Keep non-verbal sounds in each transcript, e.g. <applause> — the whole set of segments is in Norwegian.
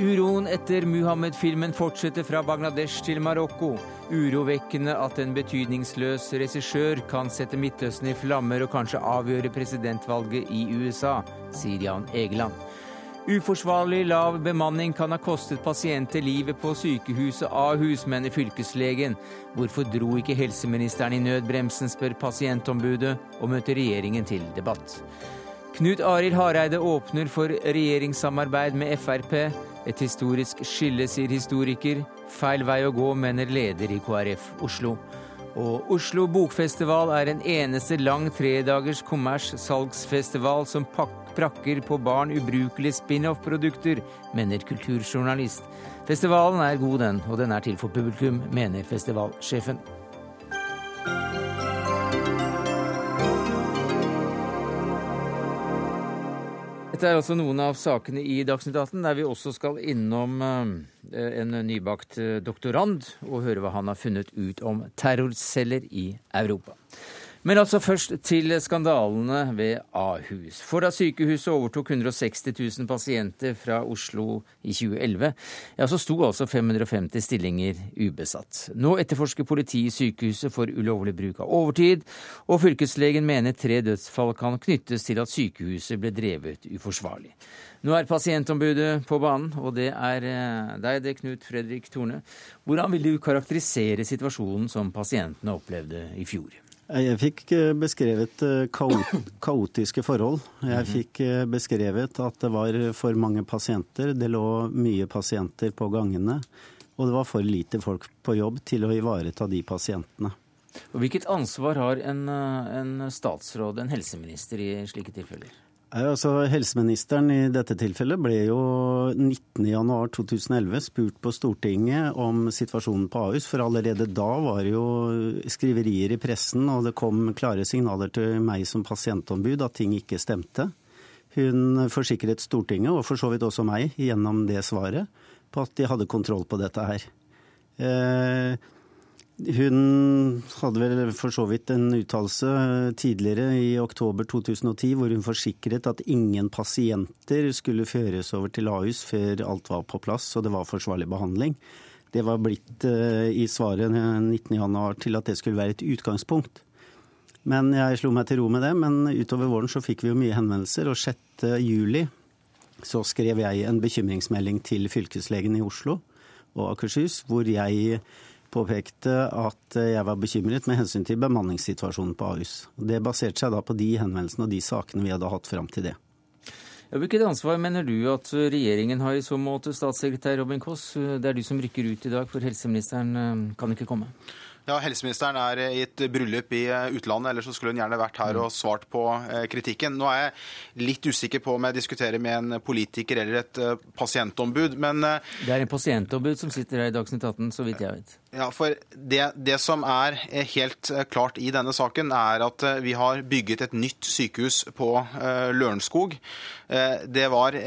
Uroen etter Muhammed-filmen fortsetter fra Bangladesh til Marokko. Urovekkende at en betydningsløs regissør kan sette Midtøsten i flammer og kanskje avgjøre presidentvalget i USA, sier Jan Egeland. Uforsvarlig lav bemanning kan ha kostet pasienter livet på sykehuset Ahus, mener fylkeslegen. Hvorfor dro ikke helseministeren i nødbremsen, spør pasientombudet, og møter regjeringen til debatt. Knut Arild Hareide åpner for regjeringssamarbeid med Frp. Et historisk skille, sier historiker. Feil vei å gå, mener leder i KrF Oslo. Og Oslo Bokfestival er en eneste lang tredagers kommers-salgsfestival som prakker på barn ubrukelige spin-off-produkter, mener kulturjournalist. Festivalen er god, den, og den er til for publikum, mener festivalsjefen. Dette er altså noen av sakene i Dagsnytt 18, der vi også skal innom eh, en nybakt eh, doktorand og høre hva han har funnet ut om terrorceller i Europa. Men altså først til skandalene ved Ahus. For da sykehuset overtok 160 000 pasienter fra Oslo i 2011, ja, så sto altså 550 stillinger ubesatt. Nå etterforsker politiet sykehuset for ulovlig bruk av overtid, og fylkeslegen mener tre dødsfall kan knyttes til at sykehuset ble drevet uforsvarlig. Nå er pasientombudet på banen, og det er eh, deg, det, Knut Fredrik Torne. Hvordan vil du karakterisere situasjonen som pasientene opplevde i fjor? Jeg fikk eh, beskrevet eh, <coughs> kaotiske forhold. Jeg mhm. fikk eh, beskrevet at det var for mange pasienter. Det lå mye pasienter på gangene. Og det var for lite folk på jobb til å ivareta de pasientene. Og hvilket ansvar har en, en statsråd, en helseminister, i slike tilfeller? Altså, helseministeren i dette tilfellet ble jo 19.1.2011 spurt på Stortinget om situasjonen på Ahus, for allerede da var det jo skriverier i pressen, og det kom klare signaler til meg som pasientombud at ting ikke stemte. Hun forsikret Stortinget, og for så vidt også meg, gjennom det svaret, på at de hadde kontroll på dette her. Eh, hun hadde vel for så vidt en uttalelse tidligere i oktober 2010 hvor hun forsikret at ingen pasienter skulle føres over til Ahus før alt var på plass og det var forsvarlig behandling. Det var blitt eh, i svaret 19.1 til at det skulle være et utgangspunkt. Men jeg slo meg til ro med det. Men utover våren så fikk vi jo mye henvendelser, og 6.7 så skrev jeg en bekymringsmelding til fylkeslegen i Oslo og Akershus, hvor jeg påpekte at jeg var bekymret med hensyn til bemanningssituasjonen på Ahus. Det baserte seg da på de henvendelsene og de sakene vi hadde hatt fram til det. Hvilket ansvar mener du at regjeringen har i så måte, statssekretær Robin Koss? Det er du som rykker ut i dag, for helseministeren eh, kan ikke komme. Ja, Helseministeren er i et bryllup i eh, utlandet, ellers så skulle hun gjerne vært her og svart på eh, kritikken. Nå er jeg litt usikker på om jeg diskuterer med en politiker eller et eh, pasientombud, men Det er en pasientombud som sitter her i Dagsnytt 18, så vidt jeg vet. Ja, for det, det som er helt klart i denne saken, er at vi har bygget et nytt sykehus på Lørenskog. Det var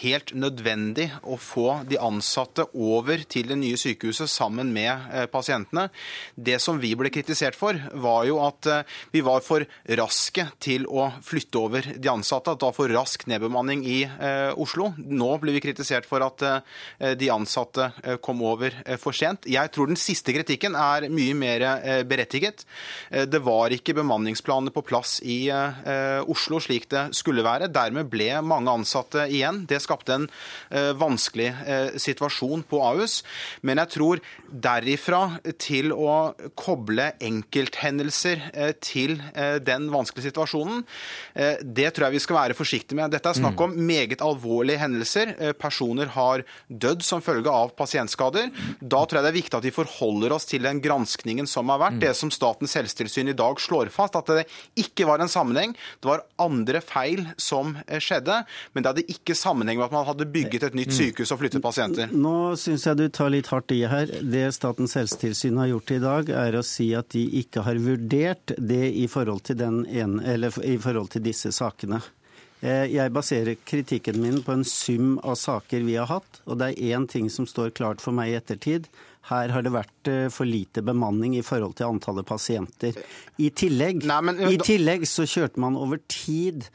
helt nødvendig å få de ansatte over til det nye sykehuset sammen med eh, pasientene. Det som vi ble kritisert for, var jo at eh, vi var for raske til å flytte over de ansatte. At det var for rask nedbemanning i eh, Oslo. Nå blir vi kritisert for at de ansatte kom over for sent. Jeg tror den siste kritikken er mye mer berettiget. Det var ikke bemanningsplaner på plass i Oslo slik det skulle være. Dermed ble mange ansatte igjen. Det skapte en uh, vanskelig uh, situasjon på Ahus. Men jeg tror derifra til å koble enkelthendelser uh, til den vanskelige situasjonen, det tror jeg vi skal være forsiktige med. Dette er snakk mm. om meget alvorlige hendelser. Personer har dødd som følge av pasientskader. Da tror jeg det er viktig at vi forholder oss til den granskningen som har vært. Mm. Det som Statens helsetilsyn i dag slår fast, at det ikke var en sammenheng. Det var andre feil som skjedde, men det hadde ikke sammenheng med at man hadde bygget et nytt sykehus og flyttet pasienter? Nå syns jeg du tar litt hardt i her. Det Statens helsetilsyn har gjort i dag, er å si at de ikke har vurdert det i forhold til, den ene, i forhold til disse sakene. Eh, jeg baserer kritikken min på en sum av saker vi har hatt. Og det er én ting som står klart for meg i ettertid. Her har det vært eh, for lite bemanning i forhold til antallet pasienter. I tillegg, Nei, men, i tillegg så kjørte man over tid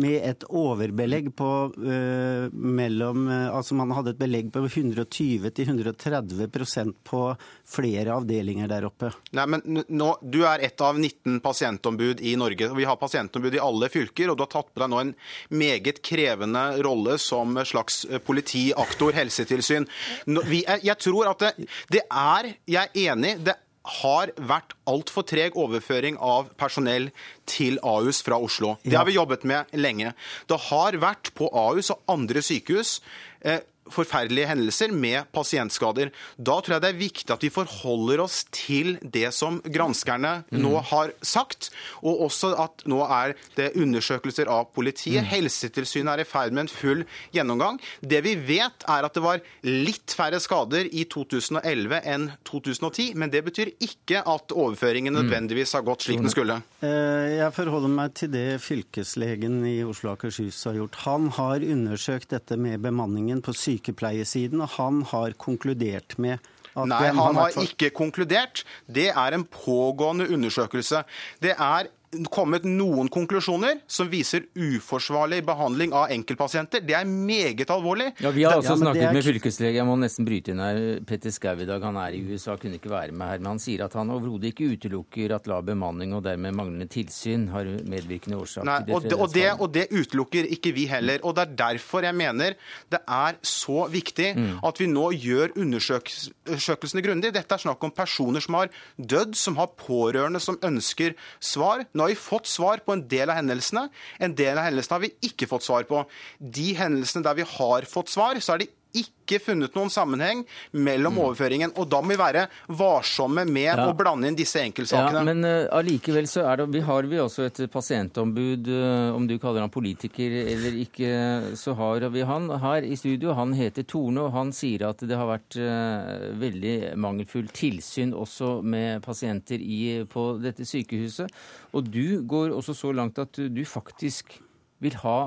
med et overbelegg på uh, mellom uh, Altså man hadde et belegg på 120-130% på flere avdelinger der oppe. Nei, men nå, Du er ett av 19 pasientombud i Norge. Vi har pasientombud i alle fylker, og du har tatt på deg nå en meget krevende rolle som slags politiaktor, politi, aktor, helsetilsyn. Vi, jeg tror at det, det er Jeg er enig. det har vært altfor treg overføring av personell til Ahus fra Oslo. Det har vi jobbet med lenge. Det har vært på Ahus og andre sykehus eh, forferdelige hendelser med pasientskader. Da tror jeg det er viktig at vi forholder oss til det som granskerne mm. nå har sagt, og også at nå er det undersøkelser av politiet. Mm. Helsetilsynet er i ferd med en full gjennomgang. Det vi vet, er at det var litt færre skader i 2011 enn 2010, men det betyr ikke at overføringen mm. nødvendigvis har gått slik den skulle. Eh, jeg forholder meg til det fylkeslegen i Oslo og Akershus har gjort. Han har undersøkt dette med bemanningen på sykehus sykepleiesiden, og han har konkludert med at Nei, han har ikke konkludert. Det er en pågående undersøkelse. Det er kommet noen konklusjoner som viser uforsvarlig behandling av enkeltpasienter. Det er meget alvorlig. Ja, Vi har også ja, snakket er... med fylkeslege. Jeg må nesten bryte inn her. Petter Skau i dag, han er i USA, kunne ikke være med her. Men han sier at han overhodet ikke utelukker at lav bemanning og dermed manglende tilsyn har medvirkende årsak Nei, og, det. Og det, og det, utelukker ikke vi heller. Og det er derfor jeg mener det er så viktig mm. at vi nå gjør undersøkelsene grundig. Dette er snakk om personer som har dødd, som har pårørende som ønsker svar. Har vi fått svar på en del av hendelsene. En del av hendelsene har vi ikke fått svar på. De hendelsene der vi har fått svar, så er det ikke funnet noen sammenheng mellom mm. overføringen. Og da må vi være varsomme med ja. å blande inn disse enkeltsakene. Ja, men uh, så er det, vi har vi også et pasientombud, uh, om du kaller han politiker eller ikke, så har vi han her i studio. Han heter Torne, og han sier at det har vært uh, veldig mangelfull tilsyn også med pasienter i, på dette sykehuset. Og du går også så langt at du faktisk vil ha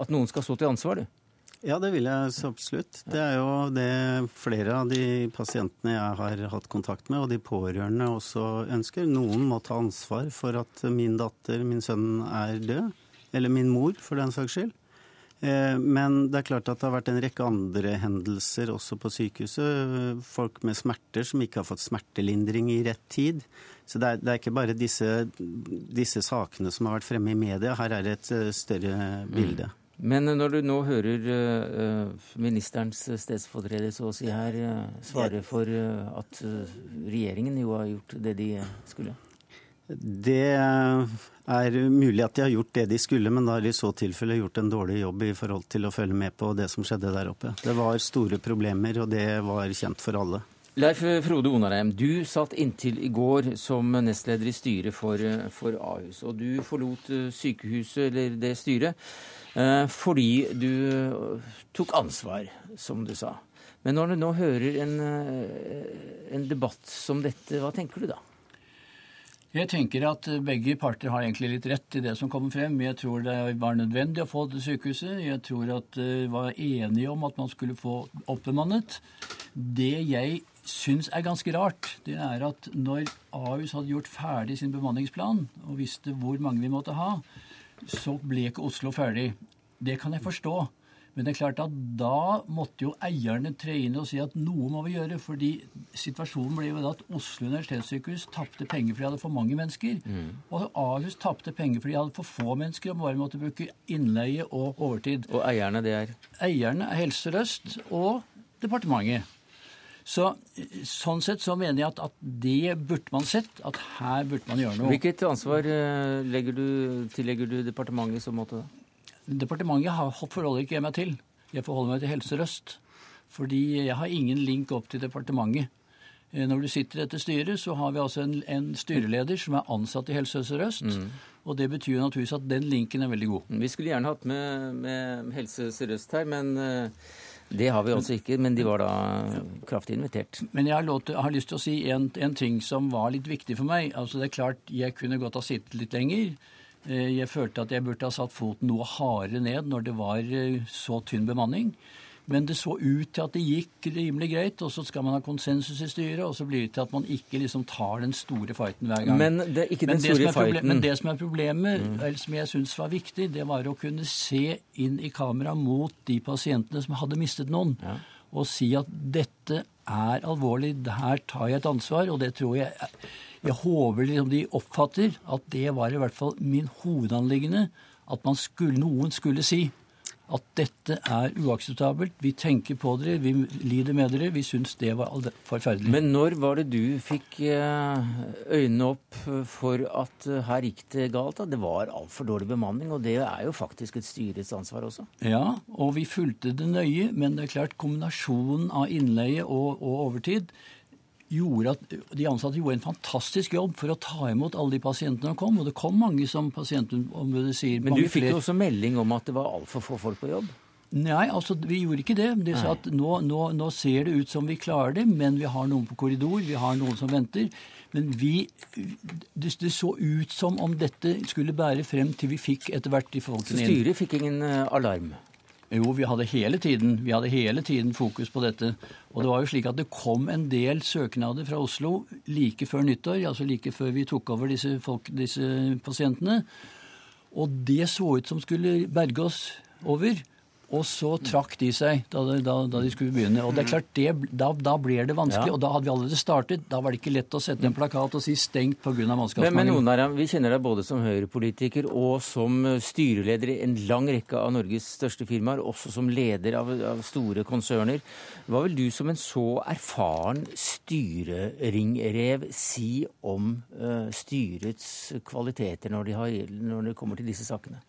at noen skal stå til ansvar, du? Ja, det vil jeg så absolutt. Det er jo det flere av de pasientene jeg har hatt kontakt med, og de pårørende også ønsker. Noen må ta ansvar for at min datter, min sønn, er død. Eller min mor, for den saks skyld. Eh, men det er klart at det har vært en rekke andre hendelser også på sykehuset. Folk med smerter som ikke har fått smertelindring i rett tid. Så det er, det er ikke bare disse, disse, sakene som har vært fremme i media. Her er det et eh, større bilde. Men når du nå hører uh, ministerens stedsfortreder så å si her svare for at regjeringen jo har gjort det de skulle? Det er mulig at de har gjort det de skulle, men da har de i så tilfelle gjort en dårlig jobb i forhold til å følge med på det som skjedde der oppe. Det var store problemer, og det var kjent for alle. Leif Frode Onarheim, du satt inntil i går som nestleder i styret for, for Ahus. Og du forlot sykehuset, eller det styret, Eh, fordi du tok ansvar, som du sa. Men når du nå hører en, eh, en debatt som dette, hva tenker du da? Jeg tenker at begge parter har egentlig litt rett i det som kommer frem. Jeg tror det var nødvendig å få det sykehuset. Jeg tror at de var enige om at man skulle få oppbemannet. Det jeg syns er ganske rart, det er at når Ahus hadde gjort ferdig sin bemanningsplan og visste hvor mange vi måtte ha, så ble ikke Oslo ferdig. Det kan jeg forstå. Men det er klart at da måtte jo eierne tre inn og si at noe må vi gjøre. fordi situasjonen ble jo da at Oslo universitetssykehus tapte penger fordi de hadde for mange mennesker. Mm. Og Ahus tapte penger fordi de hadde for få mennesker og bare måtte bruke innleie og overtid. Og eierne det er? Eierne er Helse Sør-Øst og departementet. Så, sånn sett så mener jeg at, at, det burde man sett. At her burde man gjøre noe. Hvilket ansvar eh, du, tillegger du departementet i så måte? Departementet Departementet forholder ikke jeg meg til. Jeg forholder meg til Helse Sør-Øst. Fordi jeg har ingen link opp til departementet. Eh, når du sitter i dette styret, så har vi altså en, en styreleder som er ansatt i Helse Sør-Øst. Mm. Og det betyr naturligvis at den linken er veldig god. Vi skulle gjerne hatt med, med Helse Sør-Øst her, men uh, det har vi altså ikke. Men de var da kraftig invitert. Men jeg har, til, har lyst til å si en, en, ting som var litt viktig for meg. Altså Det er klart jeg kunne godt ha sittet litt lenger. Eh, jeg følte at jeg burde ha satt foten noe hardere ned når det var eh, så tynn bemanning. Men det så ut til at det gikk rimelig greit, og så skal man ha konsensus i styret, og så blir det til at man ikke liksom tar den store fighten hver gang. Men det ikke den store fighten. Men det som er problemet, mm. eller som jeg syns var viktig, det var å kunne se inn i kamera mot de pasientene som hadde mistet noen, ja. og si at dette er alvorlig, her tar jeg et ansvar, og det tror jeg Jeg håper liksom de oppfatter at det var i hvert fall min hovedanliggende, at skulle, noen skulle si at dette er uakseptabelt. Vi tenker på dere, vi lider med dere. Vi syns det var forferdelig. Men når var det du fikk eh, øynene opp for at eh, her gikk det galt? Da? Det var altfor dårlig bemanning, og det er jo faktisk et styrets ansvar også? Ja, og vi fulgte det nøye. Men det er klart kombinasjonen av innleie og, og overtid gjorde at de ansatte gjorde en fantastisk jobb for å ta imot alle de pasientene som kom. Og det kom mange, som pasientombudet sier. Men du fikk jo også melding om at det var altfor få folk på jobb? Nei, altså vi gjorde ikke det. De sa at nå, nå, nå, ser det ut som vi klarer det, men vi har noen på korridor, vi har noen som venter. Men vi, det, det så ut som om dette skulle bære frem til vi fikk etter hvert de folkene inn. Så styret fikk ingen eh, alarm? Jo, vi hadde hele tiden, vi hadde hele tiden fokus på dette. Og det var jo slik at det kom en del søknader fra Oslo like før nyttår, altså like før vi tok over disse, folk, disse pasientene. Og det så ut som skulle berge oss over. Og så trakk de seg da, da, da de skulle begynne. Og det er klart, det, da, da blir det vanskelig. Ja. Og da hadde vi allerede startet. Da var det ikke lett å sette en plakat og si 'stengt pga. mannskapsmangel'. Men, men noen Vi kjenner deg både som Høyre-politiker og som styreleder i en lang rekke av Norges største firmaer, også som leder av, av store konserner. Hva vil du som en så erfaren styreringrev si om uh, styrets kvaliteter når, de har, når det kommer til disse sakene?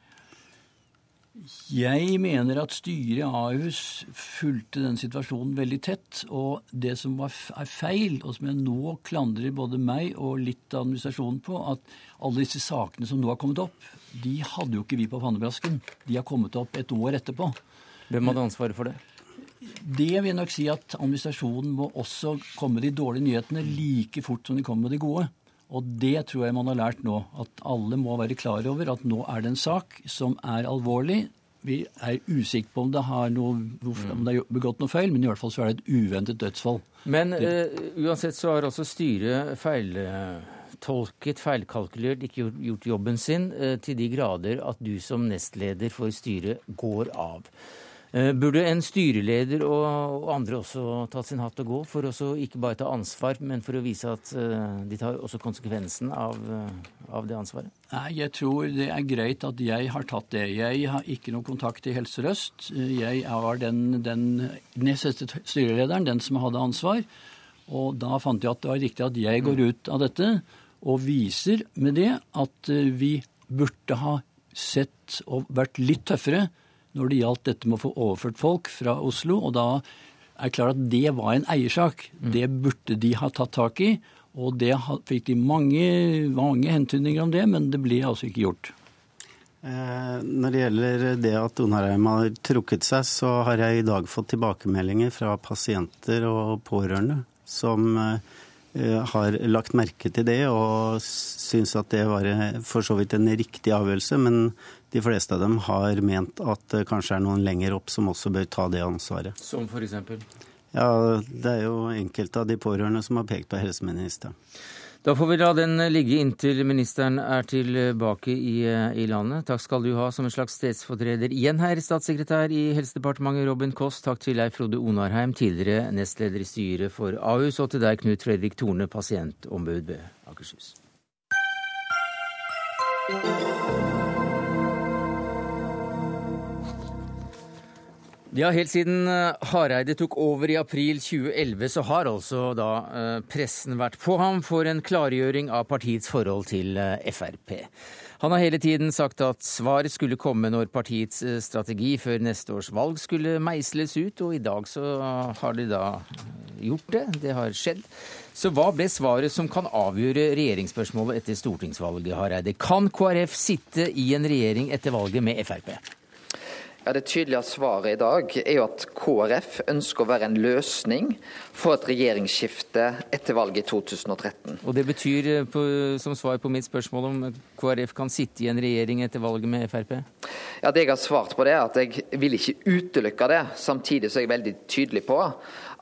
Jeg mener at styret i Ahus fulgte den situasjonen veldig tett. Og det som er feil, og som jeg nå klandrer både meg og litt av administrasjonen på, at alle disse sakene som nå har kommet opp, de hadde jo ikke vi på pannebrasken. De har kommet opp et år etterpå. Hvem hadde ansvaret for det? Det vil nok si at administrasjonen må også komme med de dårlige nyhetene like fort som de kommer med de gode. Og det tror jeg man har lært nå. At alle må være klar over at nå er det en sak som er alvorlig. Vi er usikre på om det, noe, om det er begått noe feil, men i hvert fall så er det et uventet dødsfall. Men uh, uansett så har altså styret feiltolket, feilkalkulert, ikke gjort, gjort jobben sin uh, til de grader at du som nestleder for styret går av. Eh, burde en styreleder og andre også tatt sin hatt og gå, for å ikke bare ta ansvar, men for å vise at eh, de tar også konsekvensen av, eh, av, det ansvaret? Nei, Jeg tror det er greit at jeg har tatt det. Jeg har ikke noe kontakt i Helse Sør-Øst. Jeg var den, den nest siste styrelederen, den som hadde ansvar. Og da fant jeg at det var riktig at jeg går ut av dette og viser med det at vi burde ha sett og vært litt tøffere når det gjaldt dette med å få overført folk fra Oslo. Og da er det klart at det var en eiersak. Mm. Det burde de ha tatt tak i. Og det fikk de mange, mange hentydninger om det, men det ble altså ikke gjort. Eh, når det gjelder det at Onarheim har trukket seg, så har jeg i dag fått tilbakemeldinger fra pasienter og pårørende som eh, har lagt merke til det og syns at det var for så vidt en riktig avgjørelse. Men de fleste av dem har ment at det kanskje er noen lenger opp som også bør ta det ansvaret. Som f.eks.? Ja, Det er jo enkelte av de pårørende som har pekt på helseministeren. Da får vi la den ligge inntil ministeren er tilbake i, i, landet. Takk skal du ha som en slags stedsfortreder igjen her, statssekretær i Helsedepartementet Robin Koss. Takk til Leif Frode Onarheim, tidligere nestleder i styret for Ahus, og til deg, Knut Fredrik Torne, pasientombud ved Akershus. Ja, Helt siden eh, Hareide tok over i april 2011, så har altså da eh, pressen vært på ham for en klargjøring av partiets forhold til eh, Frp. Han har hele tiden sagt at svaret skulle komme når partiets strategi før neste års valg skulle meisles ut, og i dag så har de da gjort det. Det har skjedd. Så hva ble svaret som kan avgjøre regjeringsspørsmålet etter stortingsvalget, Hareide? Kan KrF sitte i en regjering etter valget med Frp? Ja, Det tydelige svaret i dag er jo at KrF ønsker å være en løsning for et regjeringsskifte etter valget i 2013. Og Det betyr, eh, på, som svar på mitt spørsmål om KrF kan sitte i en regjering etter valget med Frp? Ja, Det jeg har svart på det er at jeg vil ikke utelukke det. Samtidig så er jeg veldig tydelig på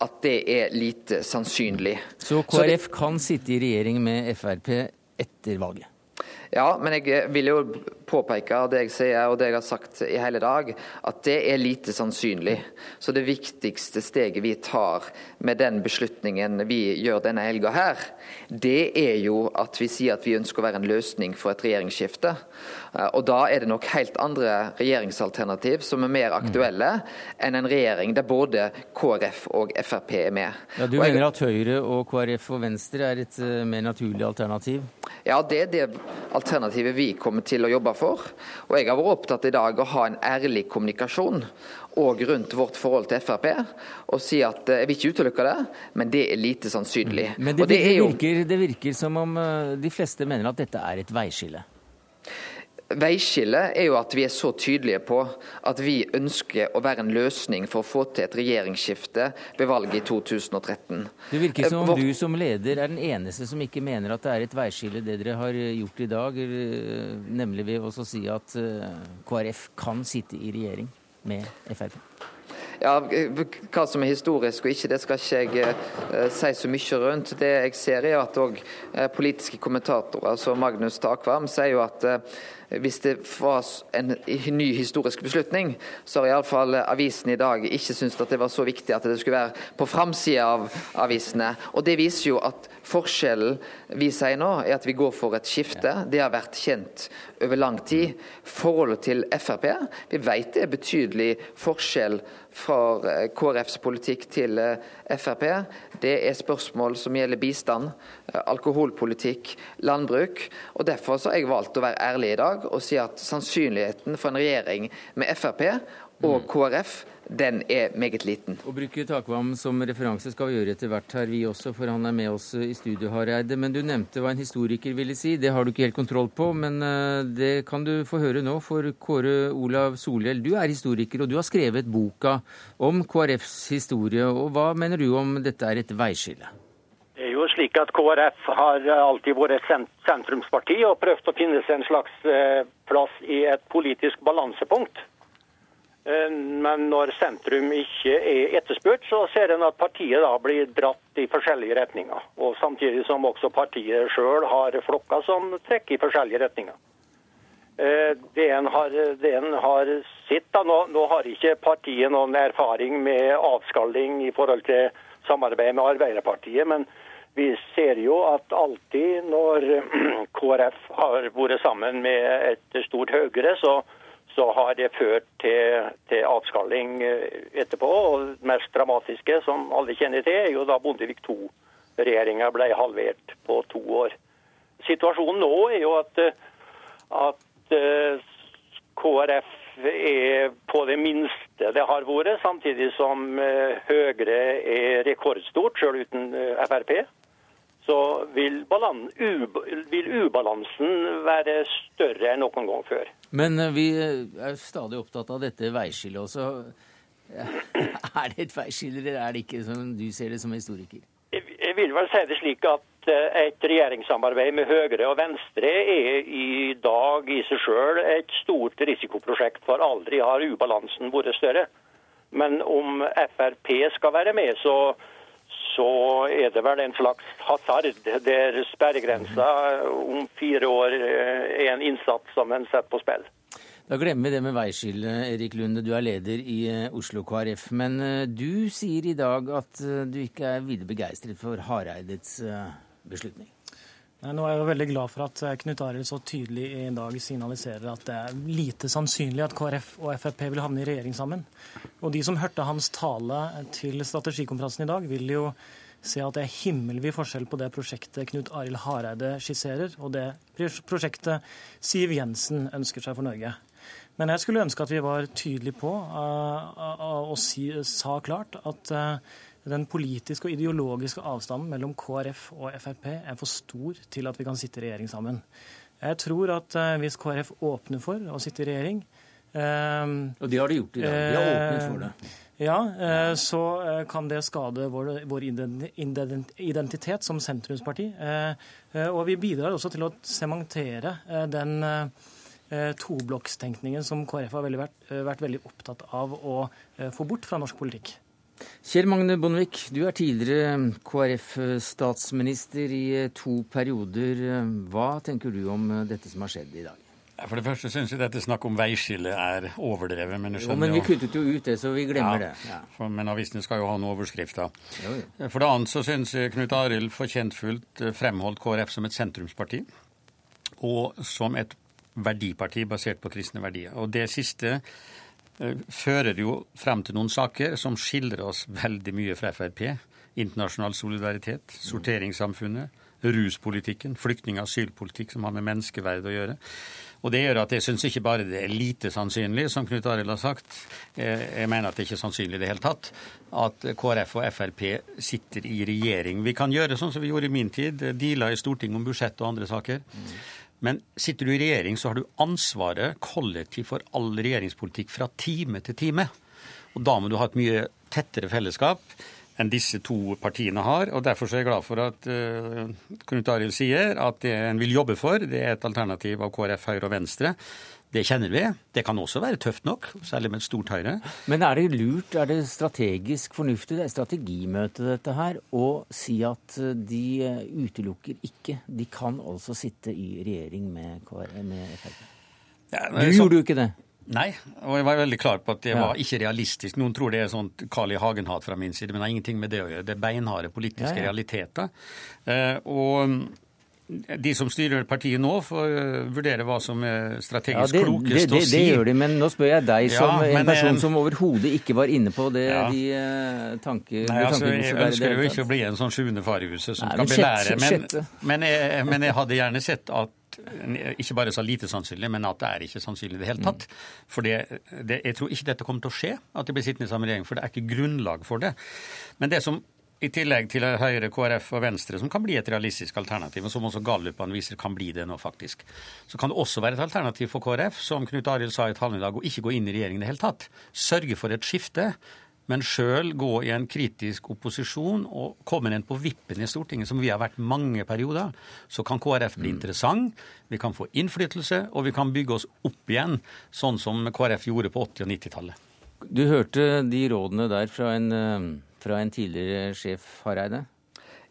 at det er lite sannsynlig. Så KrF så det... kan sitte i regjering med Frp etter valget? Ja, men jeg vil jo påpeke det jeg sier og det jeg har sagt i hele dag, at det er lite sannsynlig. Så det viktigste steget vi tar med den beslutningen vi gjør denne helga her, det er jo at vi sier at vi ønsker å være en løsning for et regjeringsskifte. Eh, og da er det nok helt andre regjeringsalternativ som er mer aktuelle enn en regjering der både KrF og Frp er med. Ja, Du mener at Høyre og KrF og Venstre er et eh, mer naturlig alternativ? Ja, det er det alternativet vi kommer til å jobbe for. Og jeg har vært opptatt i dag å ha en ærlig kommunikasjon og rundt vårt forhold til Frp, og si at eh, jeg vil ikke utelukke det, men det er lite sannsynlig. Men det, det, virker, det virker som om eh, de fleste mener at dette er et veiskille? Veiskillet er jo at vi er så tydelige på at vi ønsker å være en løsning for å få til et regjeringsskifte ved valget i 2013. Det virker som om eh, du som leder er den eneste som ikke mener at det er et veiskille det dere har gjort i dag, nemlig ved å si at eh, KrF kan sitte i regjering med Frp. Ja, Hva som er historisk og ikke, det skal ikke jeg eh, si så mye rundt. Det jeg ser er at òg eh, politiske kommentatorer som Magnus Takvam sier jo at uh, hvis det var en ny historisk beslutning, så har iallfall avisen i dag ikke syntes at det var så viktig at det skulle være på framsida av avisene. Og Det viser jo at forskjellen vi sier nå, er at vi går for et skifte. Det har vært kjent over lang tid. Forholdet til Frp, vi vet det er betydelig forskjell fra eh, KrFs politikk til eh, Frp. Det er spørsmål som gjelder bistand, alkoholpolitikk, landbruk. og Derfor har jeg valgt å være ærlig i dag og si at sannsynligheten for en regjering med Frp og mm. KrF den er meget liten. Å bruke Takvam som referanse skal vi gjøre etter hvert her, vi også, for han er med oss i studio, Hareide. Men du nevnte hva en historiker ville si. Det har du ikke helt kontroll på, men eh, det kan du få høre nå. For Kåre Olav Solhjell, du er historiker, og du har skrevet boka om KrFs historie. Og hva mener du om dette er et veiskille? Slik at KrF har alltid vært sentrumsparti og prøvd å finne seg en slags eh, plass i et politisk balansepunkt. Eh, men når sentrum ikke er etterspurt, så ser en at partiet da blir dratt i forskjellige retninger. Og Samtidig som også partiet sjøl har flokker som trekker i forskjellige retninger. Eh, det en har, det en har sitt da, nå, nå, har ikke partiet noen erfaring med avskalling i forhold til samarbeid med Arbeiderpartiet, men vi ser jo at alltid når <clears throat> KrF har vært sammen med et stort Høyre, så så har det ført til, til avskalling eh, etterpå. og Det mest dramatiske, som alle kjenner til, er jo da Bondevik II-regjeringa ble halvert på to år. Situasjonen nå er jo at, at eh, KrF er på det minste det har vært, samtidig som eh, Høyre er rekordstort, sjøl uten Frp så vil, vil, ubalansen være større enn noen gang før. Men eh, vi eh, er stadig opptatt av dette veiskillet også. <clears throat> Er det et veiskille, eller er det ikke som du ser det som historiker? Jeg vil vel si det slik at eh, et regjeringssamarbeid med Høyre og Venstre er i dag i seg sjøl et stort risikoprosjekt, for aldri har ubalansen vært større. Men om Frp skal være med, så så er det vel en slags hasard der sperregrensa om fire år eh, er en innsats som en setter på spill. Da glemmer vi det med veiskille, Erik Lunde. Du er leder i eh, Oslo KrF. Men eh, du sier i dag at du ikke er videre begeistret for Hareides beslutning? Nå er jeg jo veldig glad for at Knut Arild så tydelig i dag signaliserer at det er lite sannsynlig at KrF og Frp vil havne i regjering sammen. Og de som hørte hans tale til strategikonferansen i dag, vil jo se at det er himmelvid forskjell på det prosjektet Knut Arild Hareide skisserer, og det prosjektet Siv Jensen ønsker seg for Norge. Men jeg skulle ønske at vi var tydelige på og si, sa klart at uh, den politiske og ideologiske avstanden mellom KrF og Frp er for stor til at vi kan sitte i regjering sammen. Jeg tror at eh, hvis KrF åpner for å sitte i regjering Og det har de gjort i dag. De har åpnet for det. Ja, så kan det skade vår, vår, identitet som sentrumsparti. Og vi bidrar også til å sementere den toblokkstenkningen som KrF har vært, vært veldig opptatt av å få bort fra norsk politikk. Kjell Magne Bondevik, du er tidligere KrF-statsminister i to perioder. Hva tenker du om dette som har skjedd i dag? For det første syns jeg dette snakk om veiskille er overdrevet. Men, jo, men vi kuttet jo ut det, så vi glemmer ja, det. Ja. For, men avisene skal jo ha noen overskrifter. Jo, jo. For det annet så syns Knut Arild fortjentfullt eh, fremholdt KrF som et sentrumsparti. Og som et verdiparti basert på kristne verdier. Og det siste eh, fører jo frem til noen saker som skiller oss veldig mye fra Frp. Internasjonal solidaritet, sorteringssamfunnet, ruspolitikken, flyktning- og asylpolitikk som har med menneskeverd å gjøre. Og Det gjør at jeg syns ikke bare det er lite sannsynlig, som Knut Arild har sagt, jeg mener at det ikke er sannsynlig i det hele tatt, at KrF og Frp sitter i regjering. Vi kan gjøre sånn som vi gjorde i min tid, deala i Stortinget om budsjett og andre saker. Men sitter du i regjering, så har du ansvaret kollektivt for all regjeringspolitikk fra time til time. Og da må du ha et mye tettere fellesskap enn disse to partiene har. og Derfor er jeg glad for at uh, Knut Arild sier at det en vil jobbe for, det er et alternativ av KrF, Høyre og Venstre. Det kjenner vi. Det kan også være tøft nok, særlig med et stort Høyre. Men er det lurt, er det strategisk fornuftig, det er strategimøte dette her, å si at de eh, utelukker ikke De kan altså sitte i regjering med, med Frp? Ja, du så... gjorde jo ikke det. Nei, og jeg var veldig klar på at det var ikke realistisk. Noen tror det er sånn Carl I. Hagen-hat fra min side, men det har ingenting med det å gjøre. Det er beinharde politiske ja, ja. realiteter. Eh, og de som styrer partiet nå, får eh, vurdere hva som er strategisk ja, det, klokest det, det, å si. Det gjør de, men nå spør jeg deg som ja, en person som overhodet ikke var inne på det, ja. de uh, tanker, Nei, altså, Jeg ønsker jo ikke å bli en sånn sjuende far i huset som Nei, skal belære, men, men, jeg, men jeg hadde gjerne sett at ikke bare så lite sannsynlig, men at det er ikke sannsynlig i det hele tatt. For det, det, jeg tror ikke dette kommer til å skje, at de blir sittende i samme regjering. For det er ikke grunnlag for det. Men det som i tillegg til Høyre, KrF og Venstre, som kan bli et realistisk alternativ, og som også Gallupene viser kan bli det nå, faktisk, så kan det også være et alternativ for KrF, som Knut Arild sa i talen i dag, å ikke gå inn i regjeringen i det hele tatt. Sørge for et skifte men sjøl gå i en kritisk opposisjon og komme inn på vippen i Stortinget, som vi har vært mange perioder, så kan KrF bli mm. interessant, vi kan få innflytelse, og vi kan bygge oss opp igjen, sånn som KrF gjorde på 80- og 90-tallet. Du hørte de rådene der fra en, eh, fra en tidligere sjef, Hareide?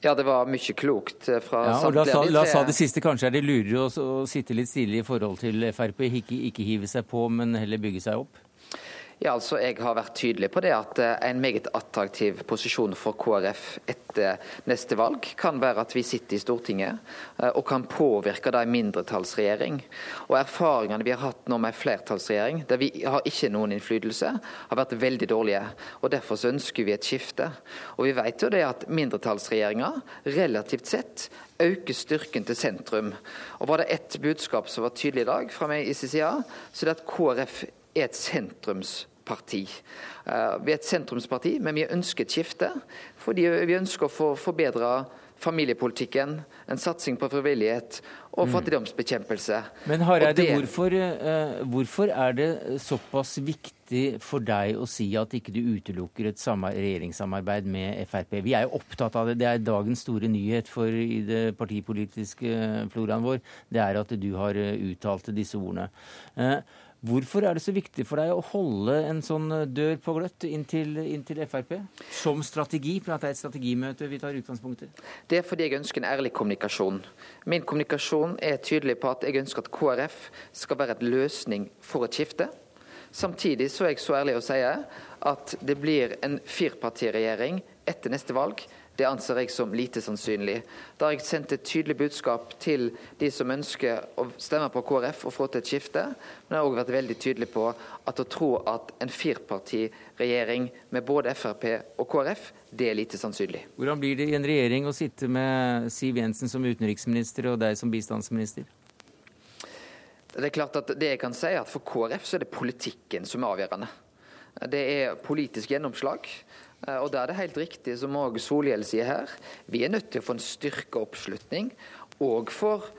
Ja, det var mye klokt eh, fra ja, samtlige. La oss ta det siste. Kanskje er det lurere å, å sitte litt stille i forhold til Frp. Ikke, ikke hive seg på, men heller bygge seg opp? Ja, altså Jeg har vært tydelig på det at eh, en meget attraktiv posisjon for KrF etter neste valg kan være at vi sitter i Stortinget eh, og kan påvirke det en mindretallsregjering. Og Erfaringene vi har hatt nå med en flertallsregjering, der vi har ikke noen innflytelse, har vært veldig dårlige. og Derfor så ønsker vi et skifte. Og Vi vet jo det at mindretallsregjeringer relativt sett øker styrken til sentrum. Og Var det ett budskap som var tydelig i dag fra meg i CCA, så er det at KrF er et sentrumsparti. Eh, vi er et sentrumsparti, men vi ønsker et skifte fordi vi ønsker å få forbedra familiepolitikken, en satsing på frivillighet og mm. fattigdomsbekjempelse. Men Hareide, det... hvorfor, uh, hvorfor, er det såpass viktig for deg å si at ikke du utelukker et regjeringssamarbeid med Frp? Vi er jo opptatt av det. Det er dagens store nyhet for i det partipolitiske floraen vår. Det er at du har eh, uttalt disse ordene. Hvorfor er det så viktig for deg å holde en sånn dør på gløtt inntil, inntil Frp? Som strategi, for det er et strategimøte vi tar utgangspunkt i? Det er fordi jeg ønsker en ærlig kommunikasjon. Min kommunikasjon er tydelig på at jeg ønsker at KrF skal være et løsning for et skifte. Samtidig så er jeg så ærlig å si at det blir en firpartiregjering etter neste valg det anser jeg som lite sannsynlig. Da har jeg sendt et tydelig budskap til de som ønsker å stemme på KrF og få til et skifte. Men jeg har òg vært veldig tydelig på at å tro at en firpartiregjering med både Frp og KrF, det er lite sannsynlig. Hvordan blir det i en regjering å sitte med Siv Jensen som utenriksminister og deg som bistandsminister? Det er klart at det jeg kan si er at For KrF så er det politikken som er avgjørende. Det er politisk gjennomslag. Eh, og da er det helt riktig, som òg Solhjell sier her, vi er nødt til å få en styrka oppslutning òg for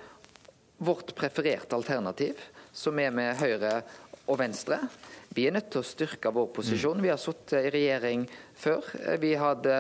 vårt prefererte alternativ, som er med Høyre og Venstre. Vi er nødt til å styrke vår posisjon. Vi har sittet i regjering før. Vi hadde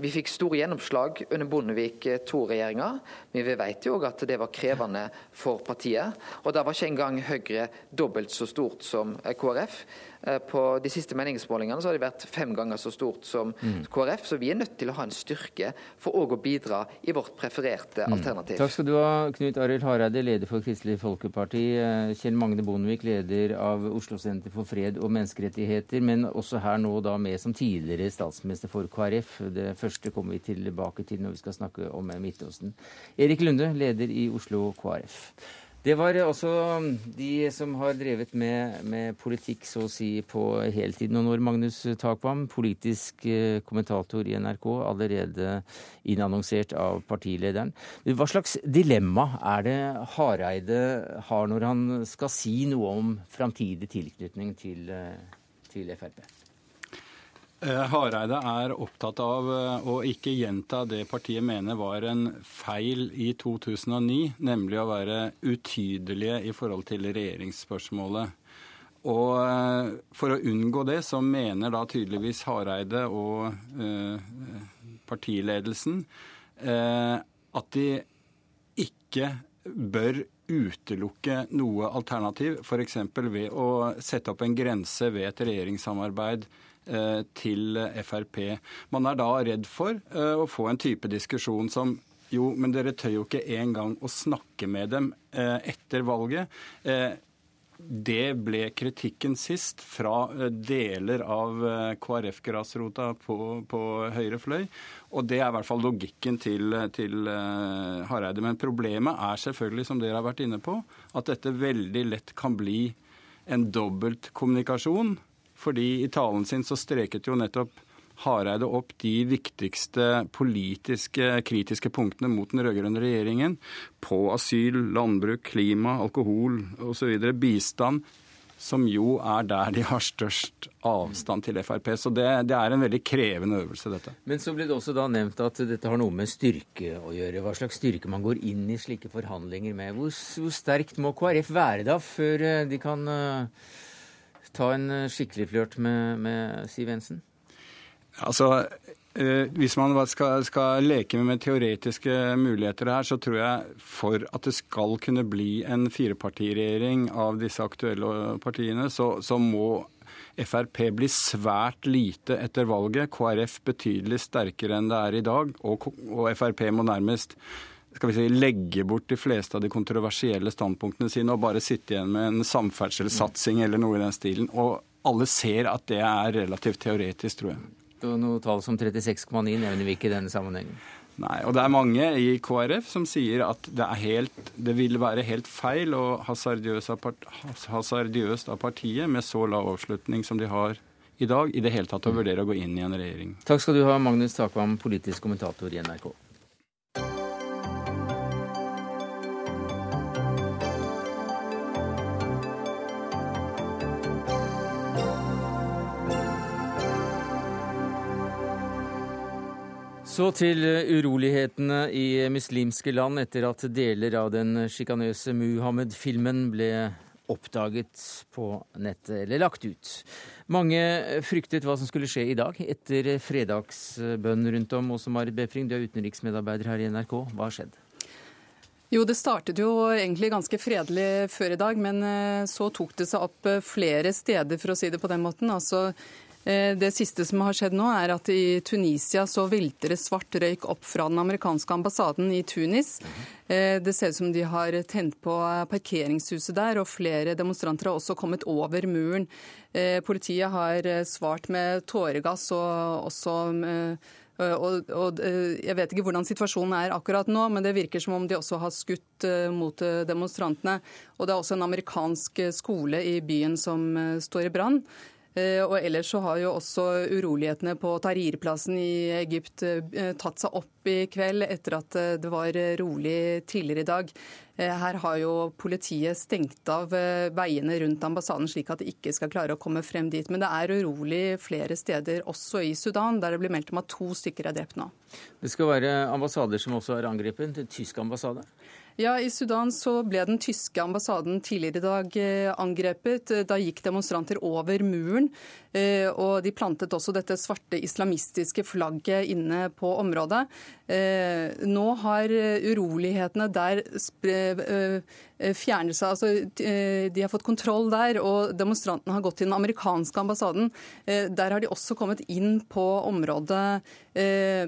vi fikk store gjennomslag under Bondevik II-regjeringa, men vi vet jo òg at det var krevende for partiet. Og da var ikke engang Høyre dobbelt så stort som KrF. Eh, på de siste meningsmålingene så har de vært fem ganger så stort som mm. KrF, så vi er nødt til å ha en styrke for òg å bidra i vårt prefererte mm. alternativ. Takk skal du ha, Knut Arild Hareide, leder for Kristelig Folkeparti. Eh, Kjell Magne Bondevik, leder av Oslo Senter for fred og menneskerettigheter, men også her nå da med som tidligere statsminister for KrF. Det første kommer vi tilbake til når vi skal snakke om Midtøsten. Erik Lunde, leder i Oslo KrF. Det var også de som har drevet med, med, politikk så å si på heltid noen når Magnus Takvam, politisk eh, kommentator i NRK, allerede innannonsert av partilederen. Hva slags dilemma er det Hareide har når han skal si noe om framtidig tilknytning til, eh, til Frp? Eh, Hareide er opptatt av eh, å ikke gjenta det partiet mener var en feil i 2009, nemlig å være utydelige i forhold til regjeringsspørsmålet. Og eh, For å unngå det, så mener da tydeligvis Hareide og partiledelsen at de ikke bør utelukke noe alternativ, f.eks. ved å sette opp en grense ved et regjeringssamarbeid til Frp. Man er da redd for eh, å få en type diskusjon som jo, men dere tør jo ikke engang å snakke med dem eh, etter valget. Det ble kritikken sist fra deler av KrF-grasrota på, på, høyre fløy. Og det er i hvert fall logikken til, til Hareide. Men problemet er selvfølgelig, som dere har vært inne på, at dette veldig lett kan bli en dobbeltkommunikasjon fordi i talen sin så streket jo nettopp Hareide opp de viktigste politiske kritiske punktene mot den rød-grønne regjeringen på asyl, landbruk, klima, alkohol osv., bistand, som jo er der de har størst avstand til Frp. Så det, det, er en veldig krevende øvelse, dette. Men så ble det også da nevnt at dette har noe med styrke å gjøre. Hva slags styrke man går inn i slike forhandlinger med. Hvor, hvor sterkt må KrF være da, før eh, de kan uh ta en eh, skikkelig flørt med, med Siv Jensen? Altså, eh, hvis man skal, skal, leke med teoretiske muligheter her, så tror jeg for at det skal kunne bli en firepartiregjering av disse aktuelle partiene, så, så må Frp bli svært lite etter valget. KrF betydelig sterkere enn det er i dag. Og, og Frp må nærmest skal vi si, legge bort de fleste av de kontroversielle standpunktene sine og bare sitte igjen med en samferdselssatsing eller noe i den stilen. Og alle ser at det er relativt teoretisk, tror jeg. Og noe tall som 36,9 nevner vi ikke i denne sammenhengen. Nei, og det er mange i KrF som sier at det, helt, det vil være helt feil og hasardiøst av partiet med så lav avslutning som de har i dag, i det hele tatt å vurdere å gå inn i en regjering. Takk skal du ha, Magnus Takvam, politisk kommentator i NRK. Så til eh, urolighetene i muslimske land etter at deler av den sjikanøse Muhammed-filmen ble oppdaget på nettet, eller lagt ut. Mange fryktet hva som skulle skje i dag etter fredagsbønn rundt om. Også Marit Befring, du er utenriksmedarbeider her i NRK. Hva har skjedd? Jo, Det startet jo egentlig ganske fredelig før i dag, men eh, så tok det seg opp eh, flere steder, for å si det på den måten. Altså det siste som har skjedd nå, er at i Tunisia så velter det svart røyk opp fra den amerikanske ambassaden i Tunis. Eh, det ser ut som de har tent på parkeringshuset der, og flere demonstranter har også kommet over muren. Eh, politiet har svart med tåregass og også og, og, Jeg vet ikke hvordan situasjonen er akkurat nå, men det virker som om de også har skutt mot demonstrantene. Og Det er også en amerikansk skole i byen som står i brann. Eh, og ellers så har jo også urolighetene på Tahrir-plassen i Egypt eh, tatt seg opp i kveld etter at eh, det var rolig tidligere i dag. Her har jo politiet stengt av veiene rundt ambassaden slik at de ikke skal klare å komme frem dit. Men det er urolig flere steder, også i Sudan, der det blir meldt om at to stykker er drept nå. Det skal være ambassader som også er angrepet, tysk ambassade? Ja, I Sudan så ble den tyske ambassaden tidligere i dag eh, angrepet. Da gikk demonstranter over muren, eh, og de plantet også dette svarte islamistiske flagget inne på området. Eh, nå har urolighetene der fjernet seg. Altså, de har fått kontroll der, og demonstrantene har gått til den amerikanske ambassaden. Der har de også kommet inn på området,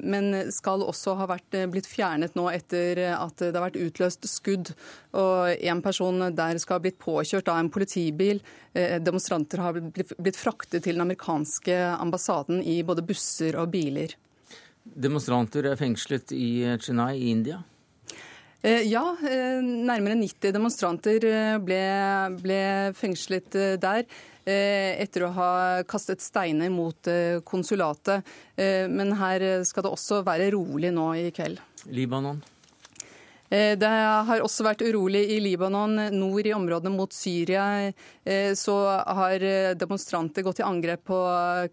men skal også ha vært, blitt fjernet nå etter at det har vært utløst skudd. Og en person der skal ha blitt påkjørt av en politibil. Demonstranter har blitt fraktet til den amerikanske ambassaden i både busser og biler. Demonstranter er fengslet i Chennai i India? Eh, ja, eh, nærmere 90 demonstranter eh, ble, ble fengslet der etter å ha kastet steiner mot konsulatet. Men her skal det også være rolig nå i kveld. Libanon? Eh, det har også vært urolig i Libanon. Nord i områdene mot Syria eh, så har demonstranter gått til angrep på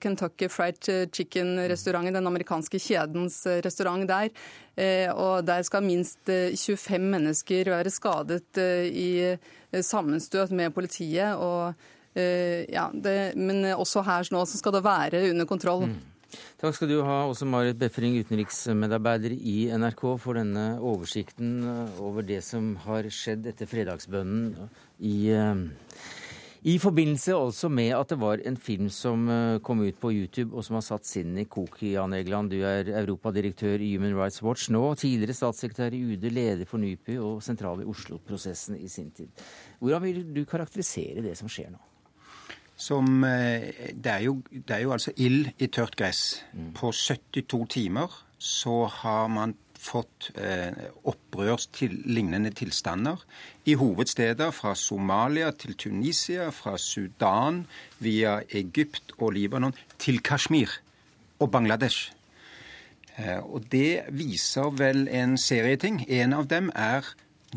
Kentucky Fried Chicken-restauranten, den amerikanske kjedens restaurant der. Eh, og der skal minst 25 mennesker være skadet i sammenstøt med politiet. Og, ja, det, men også her nå skal det være under kontroll. Mm. Takk skal du ha, også Marit Befring, utenriksmedarbeider i NRK, for denne oversikten eh, over det som har skjedd etter fredagsbønnen i, eh, i forbindelse altså med at det var en film som eh, kom ut på YouTube og som har satt sinnet i kok i Jan Egeland. Du er europadirektør i Human Rights Watch nå, tidligere statssekretær i UD, leder for NUPI og sentral i Oslo-prosessen i sin tid. Hvordan vil du karakterisere det som skjer nå? Som eh, det er, jo, det er jo altså ild i tørt gress. Mm. På 72 timer så har man fått eh, opprørslignende tilstander i hovedsteder fra Somalia til Tunisia, fra Sudan via Egypt og Libanon til Kashmir og Bangladesh. Eh, og det viser vel en serie ting. En av dem er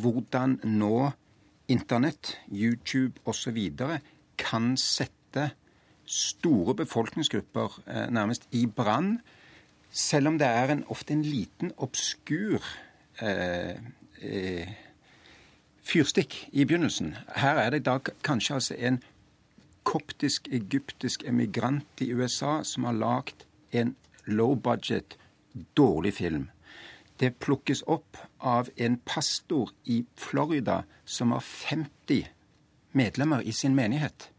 hvordan nå Internett, YouTube osv kan sette store befolkningsgrupper eh, nærmest i brann, selv om det er en, ofte en liten, obskur eh, eh, fyrstikk i begynnelsen. Her er det da kanskje altså en koptisk-egyptisk emigrant i USA som har lagd en low budget, dårlig film. Det plukkes opp av en pastor i Florida som har 50 medlemmer i sin menighet.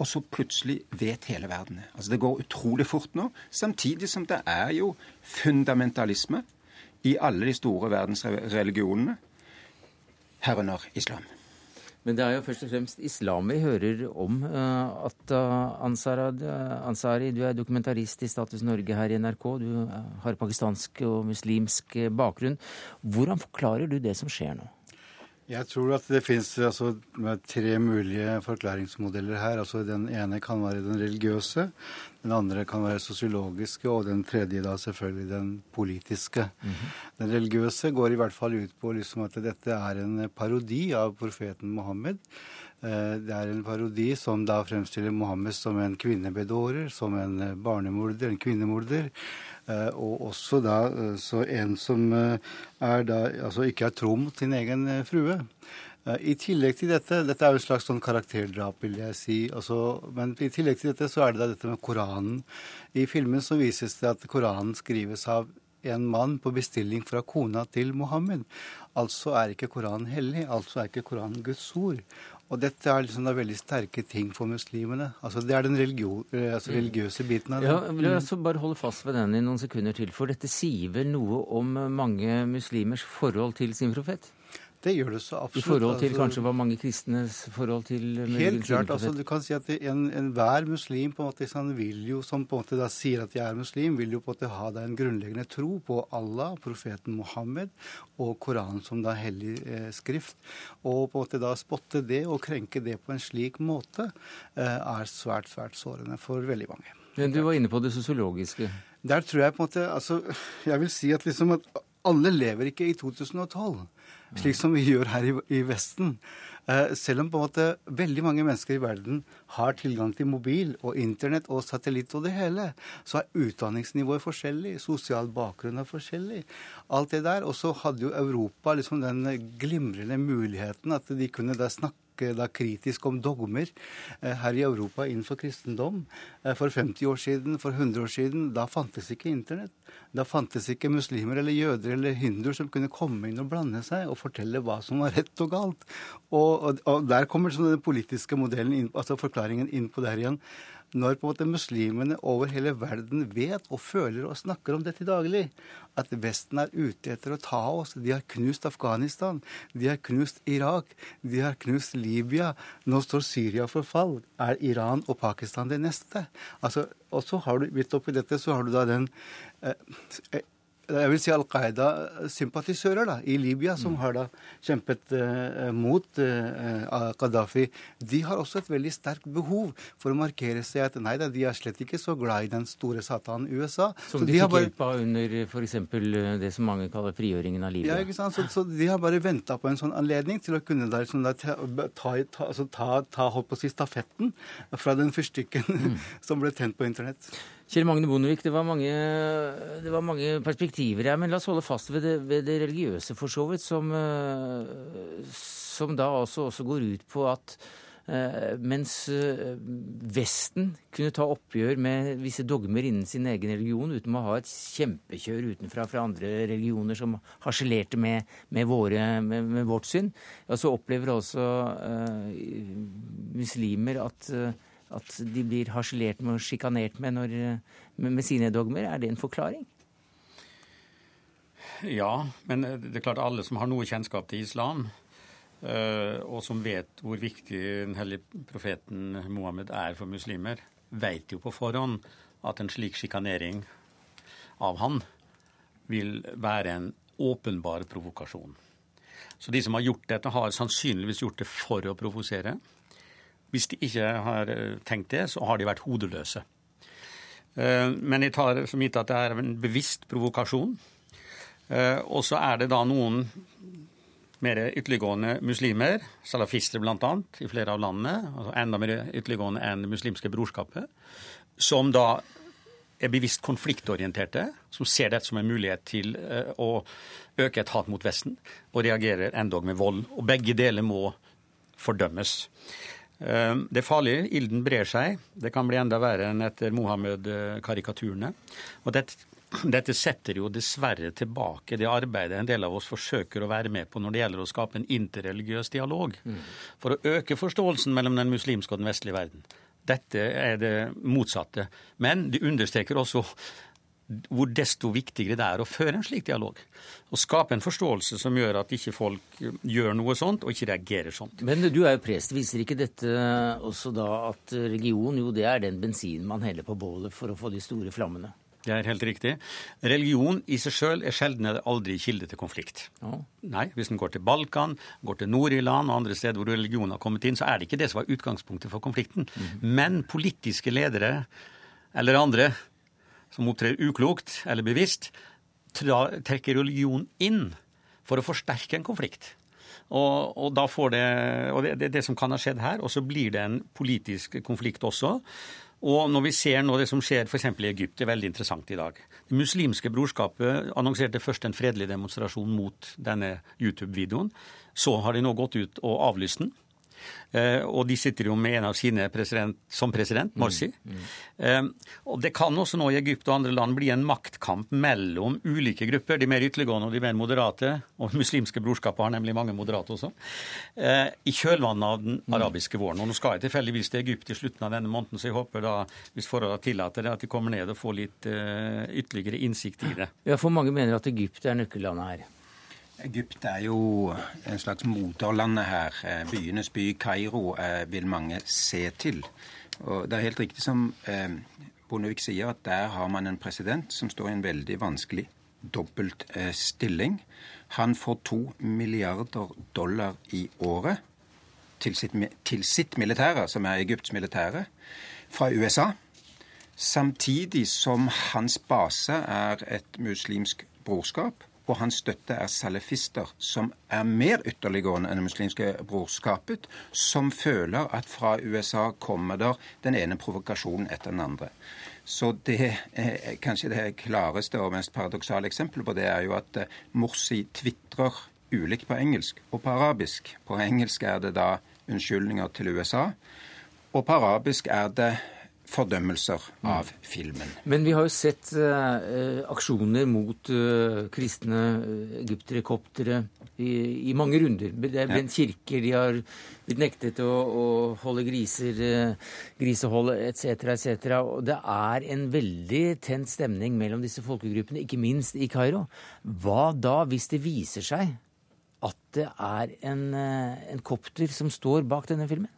Og så plutselig vet hele verden Altså Det går utrolig fort nå, samtidig som det er jo fundamentalisme i alle de store verdensreligionene, herunder islam. Men det er jo først og fremst islam vi hører om. Eh, at eh, eh, Ansari, du er dokumentarist i Status Norge her i NRK. Du har pakistansk og muslimsk bakgrunn. Hvordan forklarer du det som skjer nå? Jeg tror at det finnes altså, tre mulige forklaringsmodeller her. Altså, den ene kan være den religiøse, den andre kan være sosiologiske, og den tredje da selvfølgelig den politiske. Mm -hmm. Den religiøse går i hvert fall ut på liksom at dette er en parodi av profeten Mohammed. Eh, det er en parodi som da fremstiller Mohammed som en kvinnebedårer, som en barnemorder, en kvinnemorder. Eh, og også da eh, så en som eh, er da, altså ikke er tro mot sin egen frue. I tillegg til dette Dette er jo et slags sånn karakterdrap, vil jeg si. Altså, men i tillegg til dette så er det da dette med Koranen. I filmen så vises det at Koranen skrives av en mann på bestilling fra kona til Mohammed. Altså er ikke Koranen hellig. Altså er ikke Koranen Guds ord. Og dette er liksom da veldig sterke ting for muslimene. Altså Det er den religio, eh, altså religiøse biten av det. Ja, jeg altså bare holde fast ved den i noen sekunder til, for dette sier vel noe om mange muslimers forhold til sin profet? Det gjør det så absolutt. I forhold til altså, kanskje hva mange kristnes forhold til Helt klart. altså Du kan si at enhver en muslim på en måte, han vil jo, som på en måte da sier at de er muslim, vil jo på en måte ha da en grunnleggende tro på Allah, profeten Mohammed og Koranen som da hellig eh, skrift. Og på en måte da spotte det og krenke det på en slik måte eh, er svært, svært sårende for veldig mange. Men Du var inne på det sosiologiske. Der tror jeg på en måte altså, Jeg vil si at liksom at alle lever ikke i 2012 slik som vi gjør her i, i Vesten. Uh, selv om på en måte veldig mange mennesker i verden har tilgang til mobil og internett og satellitt og det hele, så er utdanningsnivået forskjellig, sosial bakgrunn er forskjellig. Alt det der. Og så hadde jo Europa liksom den glimrende muligheten at de kunne da snakke da kritisk om dogmer eh, her i Europa innenfor kristendom. Eh, for 50 år siden, for 100 år siden, da fantes ikke Internett. Da fantes ikke muslimer eller jøder eller hinduer som kunne komme inn og blande seg og fortelle hva som var rett og galt. Og, og, og der kommer sånn den politiske modellen, inn, altså forklaringen inn på det her igjen når på en måte muslimene over hele verden vet og føler og snakker om dette daglig, at Vesten er ute etter å ta oss. De har knust Afghanistan, de har knust Irak, de har knust Libya. Nå står Syria for fall. Er Iran og Pakistan det neste? Altså, og så har du, midt oppi dette så har du da den eh, jeg vil si Al Qaida-sympatisører da, i Libya, som har da kjempet uh, mot uh, Gaddafi, de har også et veldig sterkt behov for å markere seg at nei da, de er slett ikke så glad i den store satanen USA. Som så de, de fikk bare... hjelp av under f.eks. det som mange kaller frigjøringen av Libya. Ja, ikke sant? Så, så de har bare venta på en sånn anledning til å kunne der, sånn der, ta, ta, altså, ta, ta holdt på å si, stafetten fra den fyrstikken mm. <laughs> som ble tent på internett. Kjell Magne Bondevik, det var, mange, det var mange perspektiver her, men la oss holde fast ved det, ved det religiøse, for så vidt, som, eh, som da også, også, går ut på at eh, mens eh, Vesten kunne ta oppgjør med visse dogmer innen sin egen religion uten å ha et kjempekjør utenfra fra andre religioner som harselerte med, med, med, med vårt syn, ja, så opplever også uh, muslimer at uh, at de blir harselert med og sjikanert med, når, med, sine dogmer. Er det en forklaring? Ja, men det er klart alle som har noe kjennskap til islam, eh, og som vet hvor viktig den hellige profeten Mohammed er for muslimer, vet jo på forhånd at en slik sjikanering av han vil være en åpenbar provokasjon. Så de som har gjort dette, har sannsynligvis gjort det for å provosere. Hvis de ikke har eh, tenkt det, så har de vært hodeløse. Eh, men jeg tar som gitt at det er en bevisst provokasjon. Eh, og så er det da noen mer ytterliggående muslimer, salafister bl.a., i flere av landene, altså enda mer ytterliggående enn det muslimske brorskapet, som da er bevisst konfliktorienterte, som ser dette som en mulighet til å øke et hat mot Vesten, og reagerer endog med vold. Og begge deler må fordømmes. Eh, det er farlig. Ilden brer seg. Det kan bli enda verre enn etter Mohammed-karikaturene. Og dette, dette, setter jo dessverre tilbake det arbeidet en del av oss forsøker å være med på når det gjelder å skape en interreligiøs dialog. Mm. For å øke forståelsen mellom den muslimske og den vestlige verden. Dette er det motsatte. Men det understreker også hvor desto viktigere det er å føre en slik dialog. Og skape en forståelse som gjør at ikke folk gjør noe sånt, og ikke reagerer sånt. Men du er jo prest. Viser ikke dette også da at religion jo det er den bensinen man heller på bålet for å få de store flammene? Det er helt riktig. Religion i seg sjøl er sjelden eller aldri kilde til konflikt. Ja. Nei, Hvis en går til Balkan, går til Nord-Irland og andre steder hvor religion har kommet inn, så er det ikke det som var utgangspunktet for konflikten. Mm. Men politiske ledere eller andre som opptrer uklokt eller bevisst, trekker religion inn for å forsterke en konflikt. Og, og, da får det, og det, det, det som kan ha skjedd her, og så blir det en politisk konflikt også. Og når vi ser nå det som skjer f.eks. i Egypt, det er veldig interessant i dag. Det muslimske brorskapet annonserte først en fredelig demonstrasjon mot denne YouTube-videoen. Så har de nå gått ut og avlyst den. Eh, og de sitter jo med en av sine president, som president, Morsi. Mm, mm. Og det kan også nå i Egypt og andre land bli en maktkamp mellom ulike grupper, de mer ytterliggående og de mer moderate. Og muslimske brorskapet har nemlig mange moderate også. Eh, I kjølvannet av den mm. arabiske våren. Og nå skal jeg tilfeldigvis til Egypt i slutten av denne måneden, så jeg håper da, hvis forholdene tillater det, at de kommer ned og får litt ytterligere innsikt i det. Ja, for mange mener at Egypt er nøkkellandet her. Egypt er jo en slags moderlandet her. Eh, byenes by Kairo eh, vil mange se til. Og det er helt riktig som eh, Bondevik sier, at der har man en president som står i en veldig vanskelig dobbelt stilling. Han får to milliarder dollar i året til sitt, til sitt militære, som er Egypts militære, fra USA. Samtidig som hans base er et muslimsk brorskap og hans støtte er salafister, som er mer ytterliggående enn det muslimske brorskapet, som føler at fra USA kommer der den ene provokasjonen etter den andre. Så det, eh, kanskje det klareste og mest paradoksale eksempelet på det er jo at eh, Morsi tvitrer ulikt på engelsk og på arabisk. På engelsk er det da unnskyldninger til USA, og på arabisk er det fordømmelser av filmen. Men vi har jo sett uh, aksjoner mot uh, kristne egyptere, i, i, mange runder. Det er brent kirker, de har blitt nektet å, å holde griser, uh, grisehold etc., etc. Og det er en veldig tent stemning mellom disse folkegruppene, ikke minst i Kairo. Hva da hvis det viser seg at det er en, en kopter som står bak denne filmen?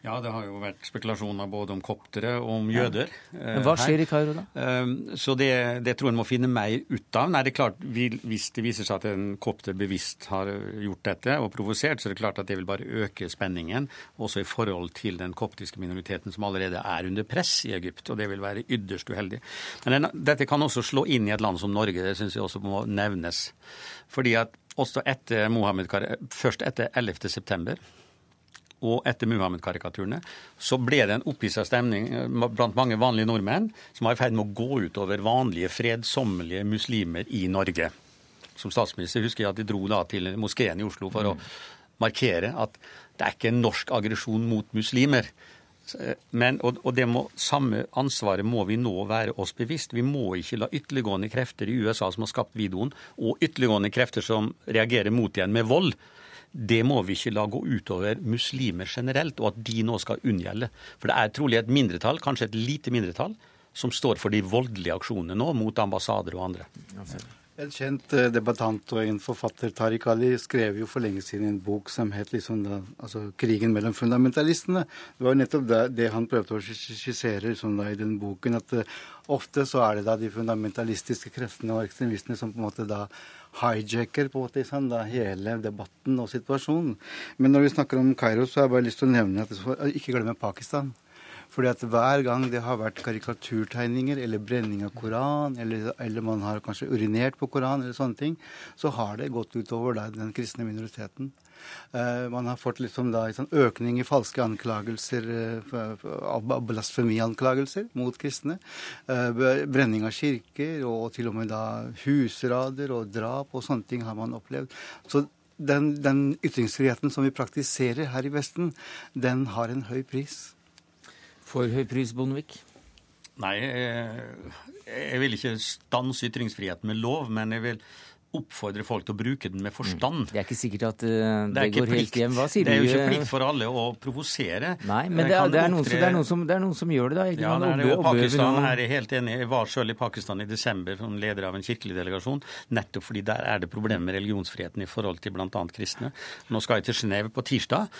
Ja, det har jo vært spekulasjoner både om koptere og om jøder. Ja. Men hva eh, skjer i Kairo da? Ehm, så det, det, tror jeg en må finne mer ut av. Nei, det er klart, Hvis det viser seg at en kopter bevisst har gjort dette og provosert, så er det klart at det vil bare øke spenningen, også i forhold til den koptiske minoriteten som allerede er under press i Egypt. Og det vil være ytterst uheldig. Men dette kan også slå inn i et land som Norge, det syns jeg også må nevnes. Fordi at også etter Mohammed, først etter 11. og etter Muhammed-karikaturene, så ble det en opphissa stemning eh, blant mange vanlige nordmenn som var i ferd med å gå utover vanlige, fredsommelige muslimer i Norge. Som statsminister husker jeg at de dro da til moskeen i Oslo for å markere at det er ikke en norsk aggresjon mot muslimer. Eh, men, og, og det må, samme ansvaret må vi nå være oss bevisst. Vi må ikke la ytterliggående krefter i USA som har skapt videoen, og ytterliggående krefter som reagerer mot igjen med vold, det må vi ikke la gå utover muslimer generelt, og at de nå skal unngjelde. For det er trolig et mindretall, kanskje et lite mindretall, som står for de voldelige aksjonene nå mot ambassader og andre. En kjent eh, debattant og en forfatter, Tariq Ali, skrev jo for lenge siden en bok som het liksom da, altså 'Krigen mellom fundamentalistene'. Det var jo nettopp det, det han prøvde å skissere liksom da, i den boken. At uh, ofte så er det da de fundamentalistiske kreftene og ekstremistene som på en måte da hijacker på en måte da, hele debatten og situasjonen. Men når vi snakker om Kairo, så har jeg bare lyst til å nevne at ikke glemme Pakistan. Fordi at hver gang det har vært karikaturtegninger eller brenning av Koran, eller, eller, man har kanskje urinert på Koran, eller sånne ting, så har det gått utover den kristne minoriteten. Uh, man har fått liksom da en sånn økning i falske anklagelser, uh, blasfemianklagelser mot kristne. Uh, brenning av kirker, og til og med da husrader og drap og sånne ting har man opplevd. Så den, den ytringsfriheten som vi praktiserer her i Vesten, den har en høy pris. For høy pris, Bondevik? Nei, jeg, jeg vil ikke stanse ytringsfriheten med lov, men jeg vil oppfordre folk til å bruke den med forstand. Mm. Det er ikke sikkert at uh, det, det går helt hjem. Hva sier du? Det er jo ikke plikt for alle å provosere. Nei, men det er, det, er er som, det er, noen som, gjør det, da. Ikke Ja, det er det, og Pakistan her er helt enig. Jeg var selv i Pakistan i desember som leder av en kirkelig delegasjon, nettopp fordi der er det problemer med religionsfriheten i forhold til bl.a. kristne. Nå skal jeg til Genéve på tirsdag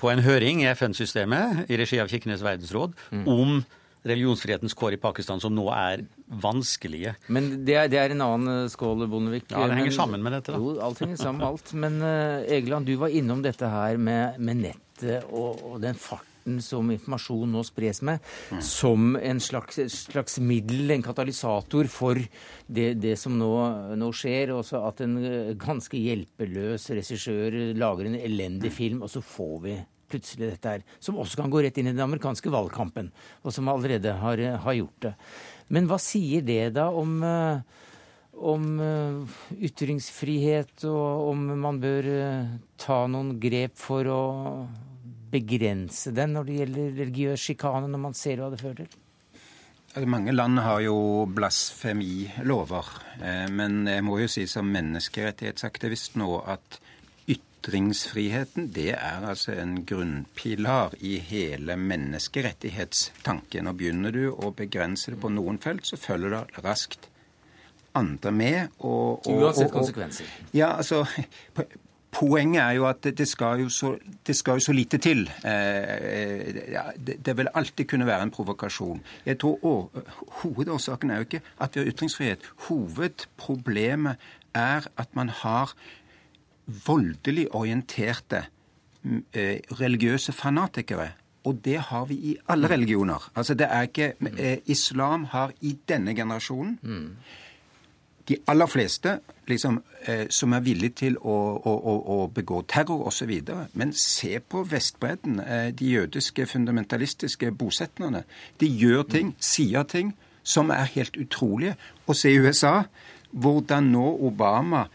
på en høring i FN-systemet i regi av Kirkenes verdensråd mm. om religionsfrihetens kår i Pakistan som nå er vanskelige. Men det er, det er en annen eh, skål, Bondevik. Ja, det henger men, sammen med dette, da. Jo, alt henger sammen med alt. Men uh, Egeland, du var innom dette her med, med nettet og, og, den farten som informasjon nå spres med, mm. som en slags, slags, middel, en katalysator for det, det som nå, nå, skjer. Også at en eh, ganske hjelpeløs regissør lager en elendig film, og så får vi plutselig dette her, som også kan gå rett inn i den amerikanske valgkampen, og som allerede har, har gjort det. Men hva sier det da om, eh, om eh, ytringsfrihet, og om man bør eh, ta noen grep for å begrense den når det gjelder religiøs sjikane, når man ser hva det fører til? Altså, mange land har jo blasfemilover, men jeg må jo si som menneskerettighetsaktivist nå at Ytringsfriheten det er altså en grunnpilar i hele menneskerettighetstanken. Og begynner du å begrense det på noen felt, så følger det raskt andre med. Og, og, Uansett konsekvenser. Ja, altså... Poenget er jo at det skal jo så, skal jo så lite til. Eh, det, det, vil alltid kunne være en provokasjon. Jeg tror også, Hovedårsaken er jo ikke at vi har ytringsfrihet. Hovedproblemet er at man har voldelig orienterte eh, religiøse fanatikere. Og det har vi i alle religioner. Altså det er ikke, eh, Islam har i denne generasjonen de aller fleste liksom, eh, som er villige til å, å, å, å begå terror osv. Men se på Vestbredden, eh, de jødiske fundamentalistiske bosetterne. De gjør ting, sier ting, som er helt utrolige. Og se i USA, hvordan nå Obama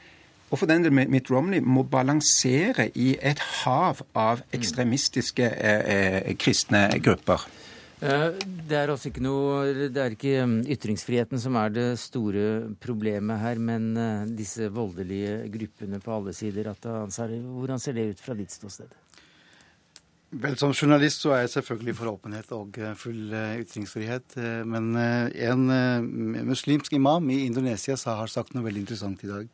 og for den del Mitt Romney må balansere i et hav av ekstremistiske eh, eh, kristne grupper. Eh, det er altså ikke noe Det er ikke um, ytringsfriheten som er det store problemet her, men eh, disse voldelige gruppene på alle sider. Hvordan ser det ut fra ditt ståsted? Vel, Som journalist så er jeg selvfølgelig for åpenhet og full ytringsfrihet. Men en muslimsk imam i Indonesia har sagt noe veldig interessant i dag.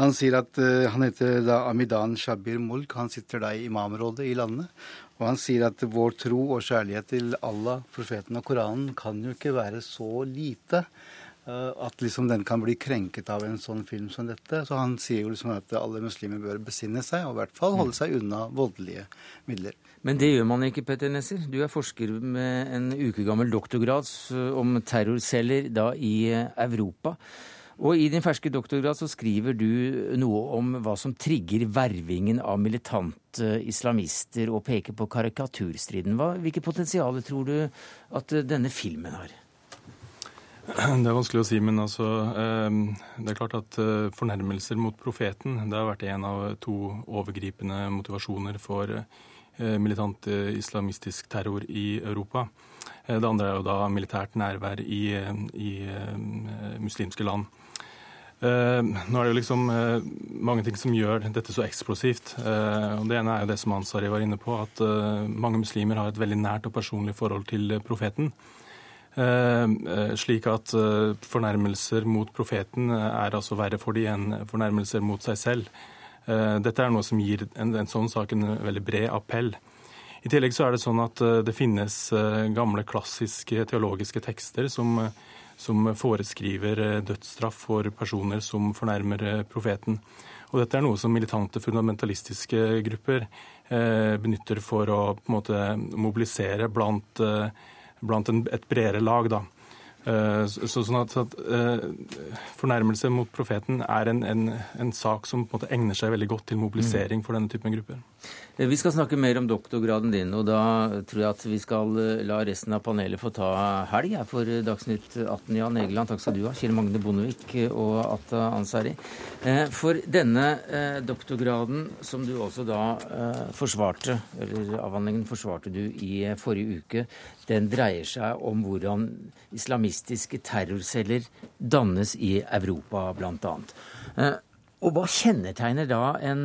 Han sier at han heter da Amidan Shabir Mulk. Han sitter da i imamrådet i landet. Og han sier at vår tro og kjærlighet til Allah, profeten og Koranen kan jo ikke være så lite uh, at liksom den kan bli krenket av en sånn film som dette. Så han sier jo liksom at alle muslimer bør besinne seg, og i hvert fall holde seg unna voldelige midler. Men det gjør man ikke, Petter Nesser. Du er forsker med en uke gammel doktorgrad om terrorceller da i Europa. Og I din ferske doktorgrad så skriver du noe om hva som trigger vervingen av militante islamister, og peker på karikaturstriden. Hva, hvilke potensial tror du at denne filmen har? Det er vanskelig å si, men altså, ehm, det er klart at eh, fornærmelser mot profeten det har vært en av to overgripende motivasjoner for eh, militant eh, islamistisk terror i Europa. Det andre er jo da militært nærvær i, i muslimske land. Uh, nå er det jo liksom uh, mange ting som gjør dette så eksplosivt. Uh, og Det ene er jo det som Ansari var inne på, at mange muslimer har et veldig nært og personlig forhold til profeten. slik at fornærmelser mot profeten er altså verre for de enn fornærmelser mot seg selv. dette er noe som gir en, en, sånn sak en veldig bred appell. I tillegg så er det sånn at det finnes gamle klassiske teologiske tekster som som foreskriver eh, dødsstraff for personer som fornærmer eh, profeten. Og dette er noe som militante fundamentalistiske grupper eh, benytter for å måte mobilisere blant, blant en, et bredere lag. da. Så, sånn at, at Fornærmelse mot profeten er en, en, en, sak som på en egner seg veldig godt til mobilisering for denne typen grupper. Eh, vi skal snakke mer om doktorgraden din, og da tror jeg at vi skal eh, la resten av panelet få ta helg for Dagsnytt 18. Jan Egeland, takk skal du ha. Kjell Magne Bondevik og Atta Ansari. Eh, for denne doktorgraden, som du også da forsvarte, eller avhandlingen forsvarte du i forrige uke, den dreier seg om hvordan islamistiske terrorceller dannes i Europa, blant annet. Og hva kjennetegner da en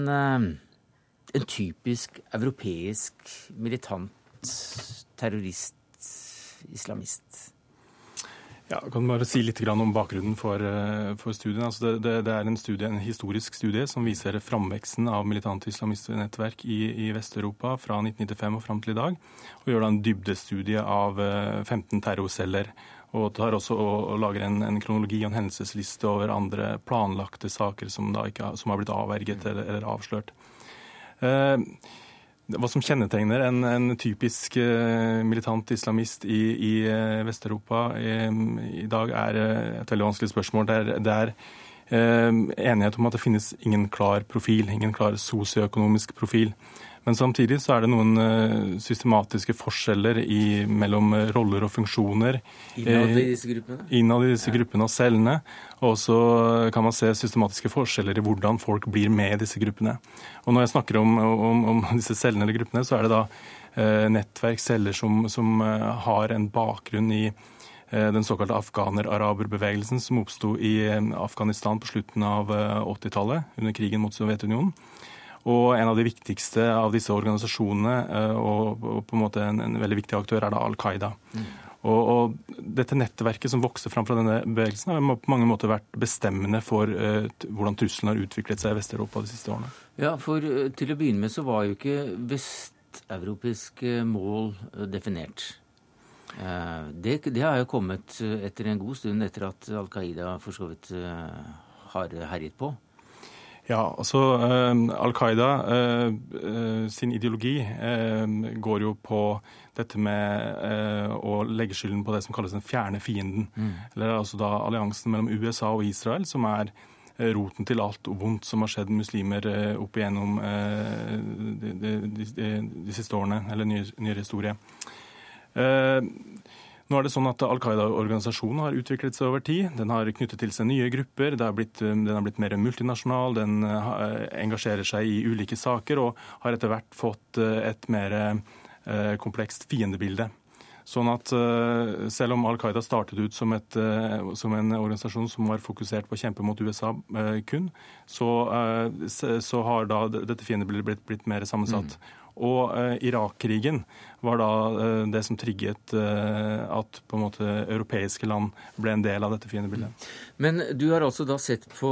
en typisk europeisk militant terrorist, islamist? Ja, jeg kan bare si litt om bakgrunnen for, eh, for studien. Altså det, det, er en, studie, en, historisk studie som viser framveksten av militante islamistnettverk i, i Vest-Europa fra 1995 og fram til i dag. Og gjør da en dybdestudie av 15 eh, terrorceller. Og tar også og, og lager en, en, kronologi og en hendelsesliste over andre planlagte saker som, ikke, som har blitt avverget eller, eller avslørt. Eh, hva som kjennetegner en, en typisk uh, militant islamist i, i uh, Vest-Europa i, i, dag, er et veldig vanskelig spørsmål. Det er, det er enighet om at det finnes ingen klar profil, ingen klar sosioøkonomisk profil. Men samtidig så er det noen eh, systematiske forskjeller i, mellom eh, roller og funksjoner. Innad i disse gruppene? Innad i disse ja. gruppene og cellene. Og så kan man se systematiske forskjeller i hvordan folk blir med i disse gruppene. Og når jeg snakker om, om, om <laughs> disse cellene eller gruppene, så er det da eh, nettverk, celler, som, som eh, har en bakgrunn i eh, den såkalte afghaner-araberbevegelsen som oppsto i Afghanistan på slutten av 80-tallet, under krigen mot Sovjetunionen. Og en av de viktigste av disse organisasjonene, eh, og, på en måte en, en veldig viktig aktør, er da Al Qaida. Mm. Og, og, dette nettverket som vokste fram fra denne bevegelsen, har på mange måter vært bestemmende for uh, hvordan trusselen har utviklet seg i Vest-Europa de siste årene. Ja, for uh, til å begynne med så var jo ikke vesteuropeiske mål uh, definert. Det, det, har jo kommet etter en god stund etter at Al Qaida for så vidt har herjet på. Ja, altså Al Qaida sin ideologi går jo på dette med å legge skylden på det som kalles den fjerne fienden. Mm. Eller altså da alliansen mellom USA og Israel, som er roten til alt vondt som har skjedd muslimer opp igjennom de, de, de, de siste årene, eller nyere, historie. historie. Nå er det sånn at Al Qaida-organisasjonen har utviklet seg over tid. Den har knyttet til seg nye grupper, er blitt, den har blitt mer multinasjonal, den eh, engasjerer seg i ulike saker og har etter hvert fått eh, et mer eh, komplekst fiendebilde. Sånn at Selv om Al Qaida startet ut som, et, som, en organisasjon som var fokusert på å kjempe mot USA kun, så, så har da dette fiendebildet blitt, blitt mer sammensatt. Mm. Og eh, Irak-krigen var da eh, det som trigget eh, at på en måte europeiske land ble en del av dette fiendebildet. Men du har altså da sett på,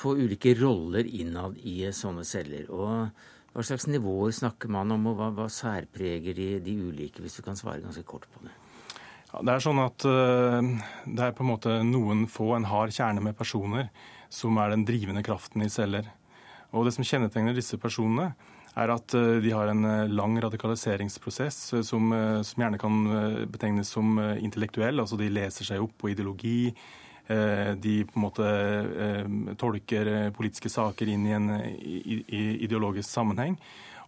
på ulike roller innad i sånne celler. og hva slags nivåer snakker man om, og hva, hva særpreger de, de, ulike, hvis du kan svare ganske kort på det? Ja, det er sånn at uh, det er på en måte noen få, en hard kjerne med personer, som er den drivende kraften i celler. Og det som kjennetegner disse personene, er at eh, de har en eh, lang radikaliseringsprosess eh, som, som gjerne kan betegnes som intellektuell. Altså de leser seg opp på ideologi. De på en måte tolker politiske saker inn i en ideologisk sammenheng.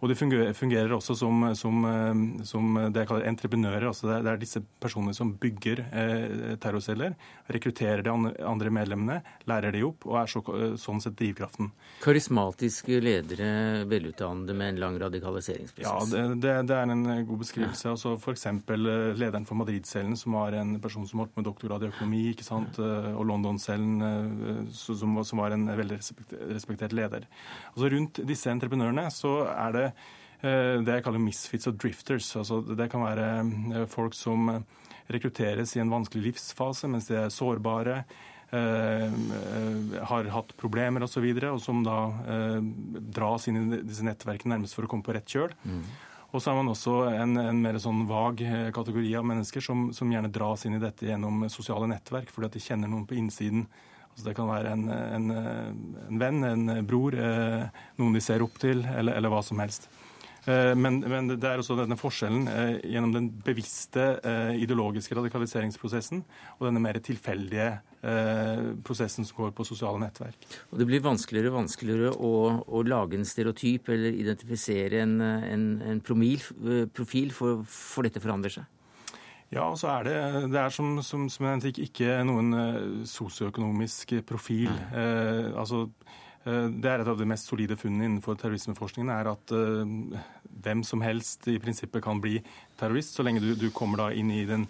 Og de fungerer, fungerer også som, som, eh, som, det jeg kaller entreprenører. altså Det er, det er disse personene som bygger eh, terrorceller, rekrutterer de andre medlemmene, lærer de opp og er så, sånn sett drivkraften. Karismatiske ledere, velutdannede med en lang radikaliseringsprosess? Ja, det, det, det er en eh, god beskrivelse. Ja. Altså F.eks. Eh, lederen for Madrid-cellen, som var en person som holdt med doktorgrad i økonomi, ikke sant? og London-cellen, som, som, var en veldig respektert leder. Altså Rundt disse entreprenørene så er det Eh, det jeg kaller misfits og drifters. Altså, det kan være eh, folk som eh, rekrutteres i en vanskelig livsfase mens de er sårbare. har hatt problemer osv., og, så videre, og som da dras inn i disse nettverkene nærmest for å komme på rett kjøl. Mm. Og så er man også en, en, mer sånn vag kategori av mennesker som, som, gjerne dras inn i dette gjennom sosiale nettverk, fordi at de kjenner noen på innsiden. Altså det kan være en, en, en venn, en bror, noen de ser opp til, eller, eller hva som helst. Eh, men, men, det er også denne forskjellen eh, gjennom den bevisste eh, ideologiske radikaliseringsprosessen og denne mer tilfeldige prosessen som går på sosiale nettverk. Og Det blir vanskeligere og vanskeligere å, å lage en stereotyp eller identifisere en, en, en promil, profil, for, for, dette forandrer seg? Ja, og så er det, det er som, som, som jeg nevnte, ikke noen sosioøkonomisk profil. Eh, altså Eh, det er et av de mest solide funnene innenfor terrorismeforskningen er at eh, hvem som helst i prinsippet kan bli terrorist, så lenge du, du kommer da inn i, den,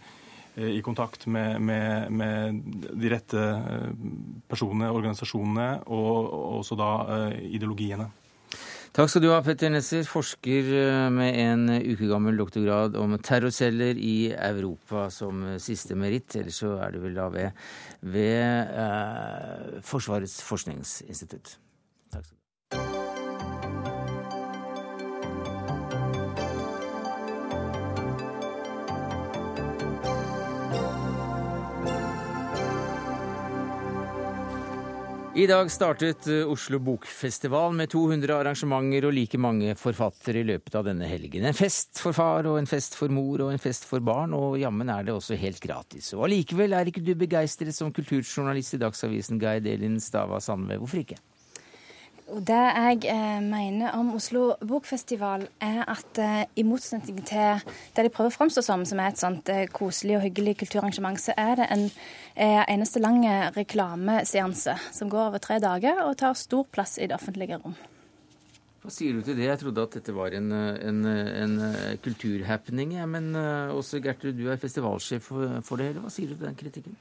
eh, i kontakt med, med, med, de rette uh, personene, organisasjonene og også da ideologiene. Takk skal du ha, Petter Nesser, forsker med en uke gammel doktorgrad om terrorceller i Europa som siste meritt. Eller så er du vel da ved, ved eh, Forsvarets forskningsinstitutt. I dag startet eh, Oslo Bokfestival med 200 arrangementer og like mange forfattere i løpet av denne helgen. En fest for far og en fest for mor og en fest for barn, og jammen er det også helt gratis. Og allikevel er ikke du begeistret som kulturjournalist i Dagsavisen, Geir Delin Stava Sandve. Hvorfor ikke? Det jeg eh, mener om Oslo Bokfestival, er at eh, i motsetning til det de prøver å framstå som, som er et sånt eh, koselig og hyggelig kulturarrangement, så er det en eh, eneste lang reklameseanse som går over tre dager og tar stor plass i det offentlige rom. Hva sier du til det? Jeg trodde at dette var en, en, en kulturhappening. Ja, men eh, også Gertrud, du er festivalsjef for, for det hele. Hva sier du til den kritikken?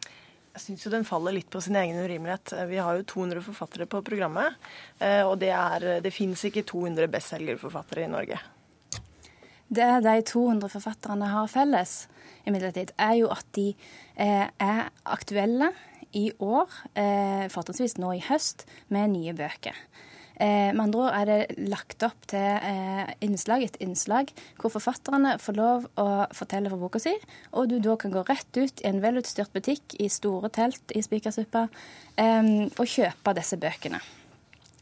Jeg syns jo den faller litt på sin egen urimelighet. Vi har jo 200 forfattere på programmet, eh, og det, er, det fins ikke 200 bestselgerforfattere i Norge. Det de 200 forfatterne har felles, imidlertid, er jo at de eh, er aktuelle i år, eh, fortrinnsvis nå i høst, med nye bøker. Eh, med andre ord er det lagt opp til eh, innslag etter innslag, hvor forfatterne får lov å fortelle fra boka si, og du da kan gå rett ut i en velutstyrt butikk i store telt i Spikersuppa eh, og kjøpe disse bøkene.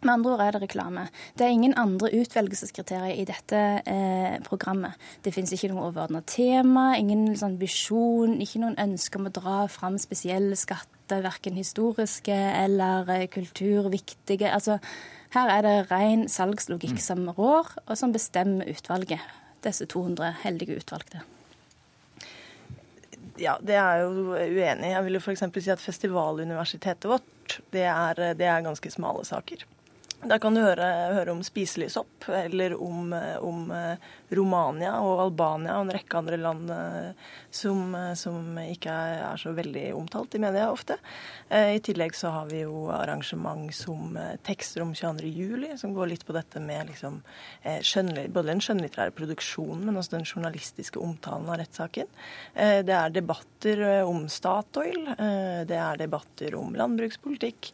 Med andre ord er det reklame. Det er ingen andre utvelgelseskriterier i dette eh, programmet. Det finnes ikke noe overordna tema, ingen sånn visjon, ikke noen ønske om å dra fram spesielle skatter, verken historiske eller kulturviktige. Altså, her er det ren salgslogikk mm. som rår, og som bestemmer utvalget. Disse 200 heldige utvalgte. Ja, det er jeg jo uenig i. Jeg vil jo f.eks. si at festivaluniversitetet vårt, det er, det er ganske smale saker. Da kan du høre, høre om spiselig eller om, om, Romania og Albania og en rekke andre land eh, som, som ikke er så veldig omtalt i media ofte. Eh, I tillegg så har vi jo arrangement som eh, tekster om 22. juli, som går litt på dette med liksom, både den skjønnlitterære produksjonen, men også den journalistiske omtalen av rettssaken. Det er debatter om Statoil, det er debatter om landbrukspolitikk,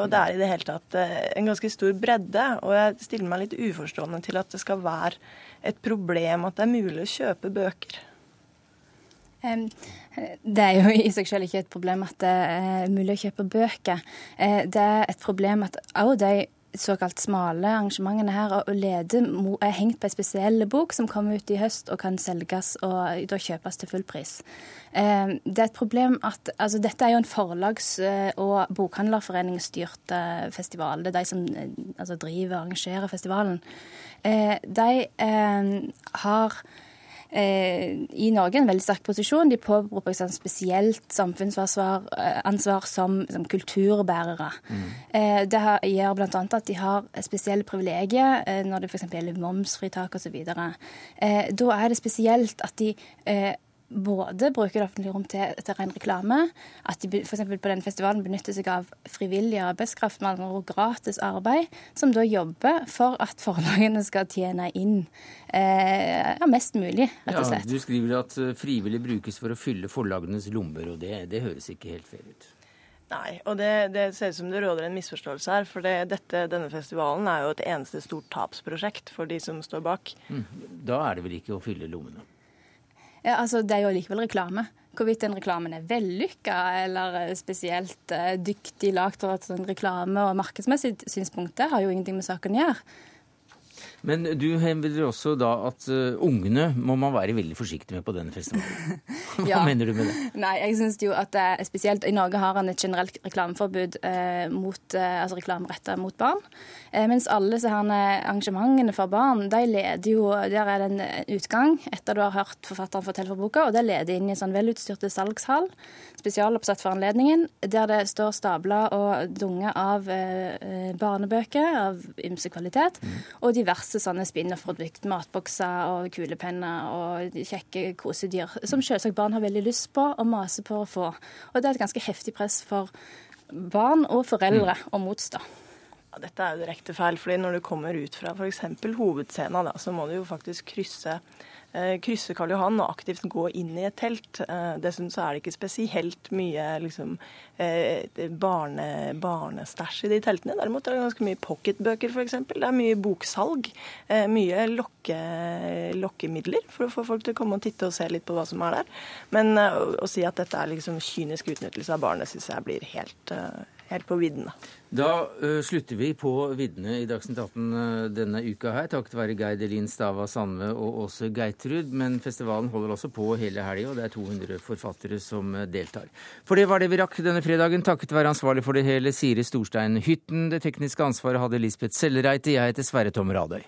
og det er i det hele tatt en ganske stor bredde. Og jeg stiller meg litt uforstående til at det skal være et problem at det er mulig å kjøpe bøker. Det er jo i seg selv ikke et problem at det er mulig å kjøpe bøker. Eh, det er et problem at også de såkalt smale arrangementene her og Lede er hengt på en spesiell bok som kommer ut i høst og kan selges og da kjøpes til full pris. Eh, det er et problem at altså Dette er jo en forlags- eh, og bokhandlerforeningsstyrt festival. Det er de som altså, driver og arrangerer festivalen. De har Eh, i Norge en veldig sterk posisjon. De påberoper seg spesielt samfunnsansvar eh, som, som kulturbærere. Mm. Eh, det gjør bl.a. at de har spesielle privilegier når det f.eks. gjelder momsfritak osv. Da er det spesielt at de både bruker det offentlige rom til, til ren reklame, at de f.eks. på denne festivalen benytter seg av frivillig arbeidskraft, med andre gratis arbeid, som da jobber for at forlagene skal tjene inn eh, ja, mest mulig, rett og slett. Ja, du skriver at eh, frivillig brukes for å fylle forlagenes lommer, og det, det høres ikke helt fair ut. Nei, og det, det, ser ut som det råder en misforståelse her. For det, dette, denne festivalen er jo et eneste stort tapsprosjekt for de som står bak. Mm. Da er det vel ikke å fylle lommene? Altså, det er jo likevel reklame. Hvorvidt den reklamen er vellykka eller spesielt uh, dyktig lagd fra et sånn reklame- og markedsmessig synspunkt, det har jo ingenting med saken å gjøre. Men du hevder også da at uh, ungene må man være veldig forsiktig med på denne festivalen. <laughs> Hva ja. mener du med det? Nei, jeg synes jo at det er spesielt I Norge har han et generelt reklameforbud uh, mot, uh, altså reklame retta mot barn. mens alle disse arrangementene for barn, de leder jo Der er det en utgang etter du har hørt forfatteren fortelle for boka, og det leder inn i en sånn velutstyrte salgshall, spesialoppsatt for anledningen, der det står stabla og dunger av barnebøker av ymse kvalitet, mm. og diverse masse sånne spinn og produkt, matbokser og kulepenner og kjekke kosedyr, som selvsagt barn har veldig lyst på og maser på å få. Og det er et ganske heftig press for barn og foreldre mm. å motstå. Ja, dette er jo direkte feil, fordi når du kommer ut fra f.eks. hovedscenen, så må du jo faktisk krysse krysse Karl Johan og aktivt gå inn i et telt. Eh, dessuten så er det ikke spesielt mye liksom, eh, barne, barnestæsj i de teltene. Derimot er det ganske mye pocketbøker, f.eks. Det er mye boksalg. Mye lokke, lokkemidler for å få folk til å komme og titte og se litt på hva som er der. Men å si at dette er liksom kynisk utnyttelse av barnet, syns jeg blir helt helt på viddene. Da uh, slutter vi på viddene i Dagsnytt 18 uh, denne uka her, takket være Geir Elin Stava Sandve og Åse Geitrud. Men festivalen holder også på hele helga, og det er 200 forfattere som deltar. For det var det vi rakk denne fredagen, takket være ansvarlig for det hele Siri Storstein Hytten. Det tekniske ansvaret hadde Lisbeth Sellereite. Jeg heter Sverre Tom Radøy.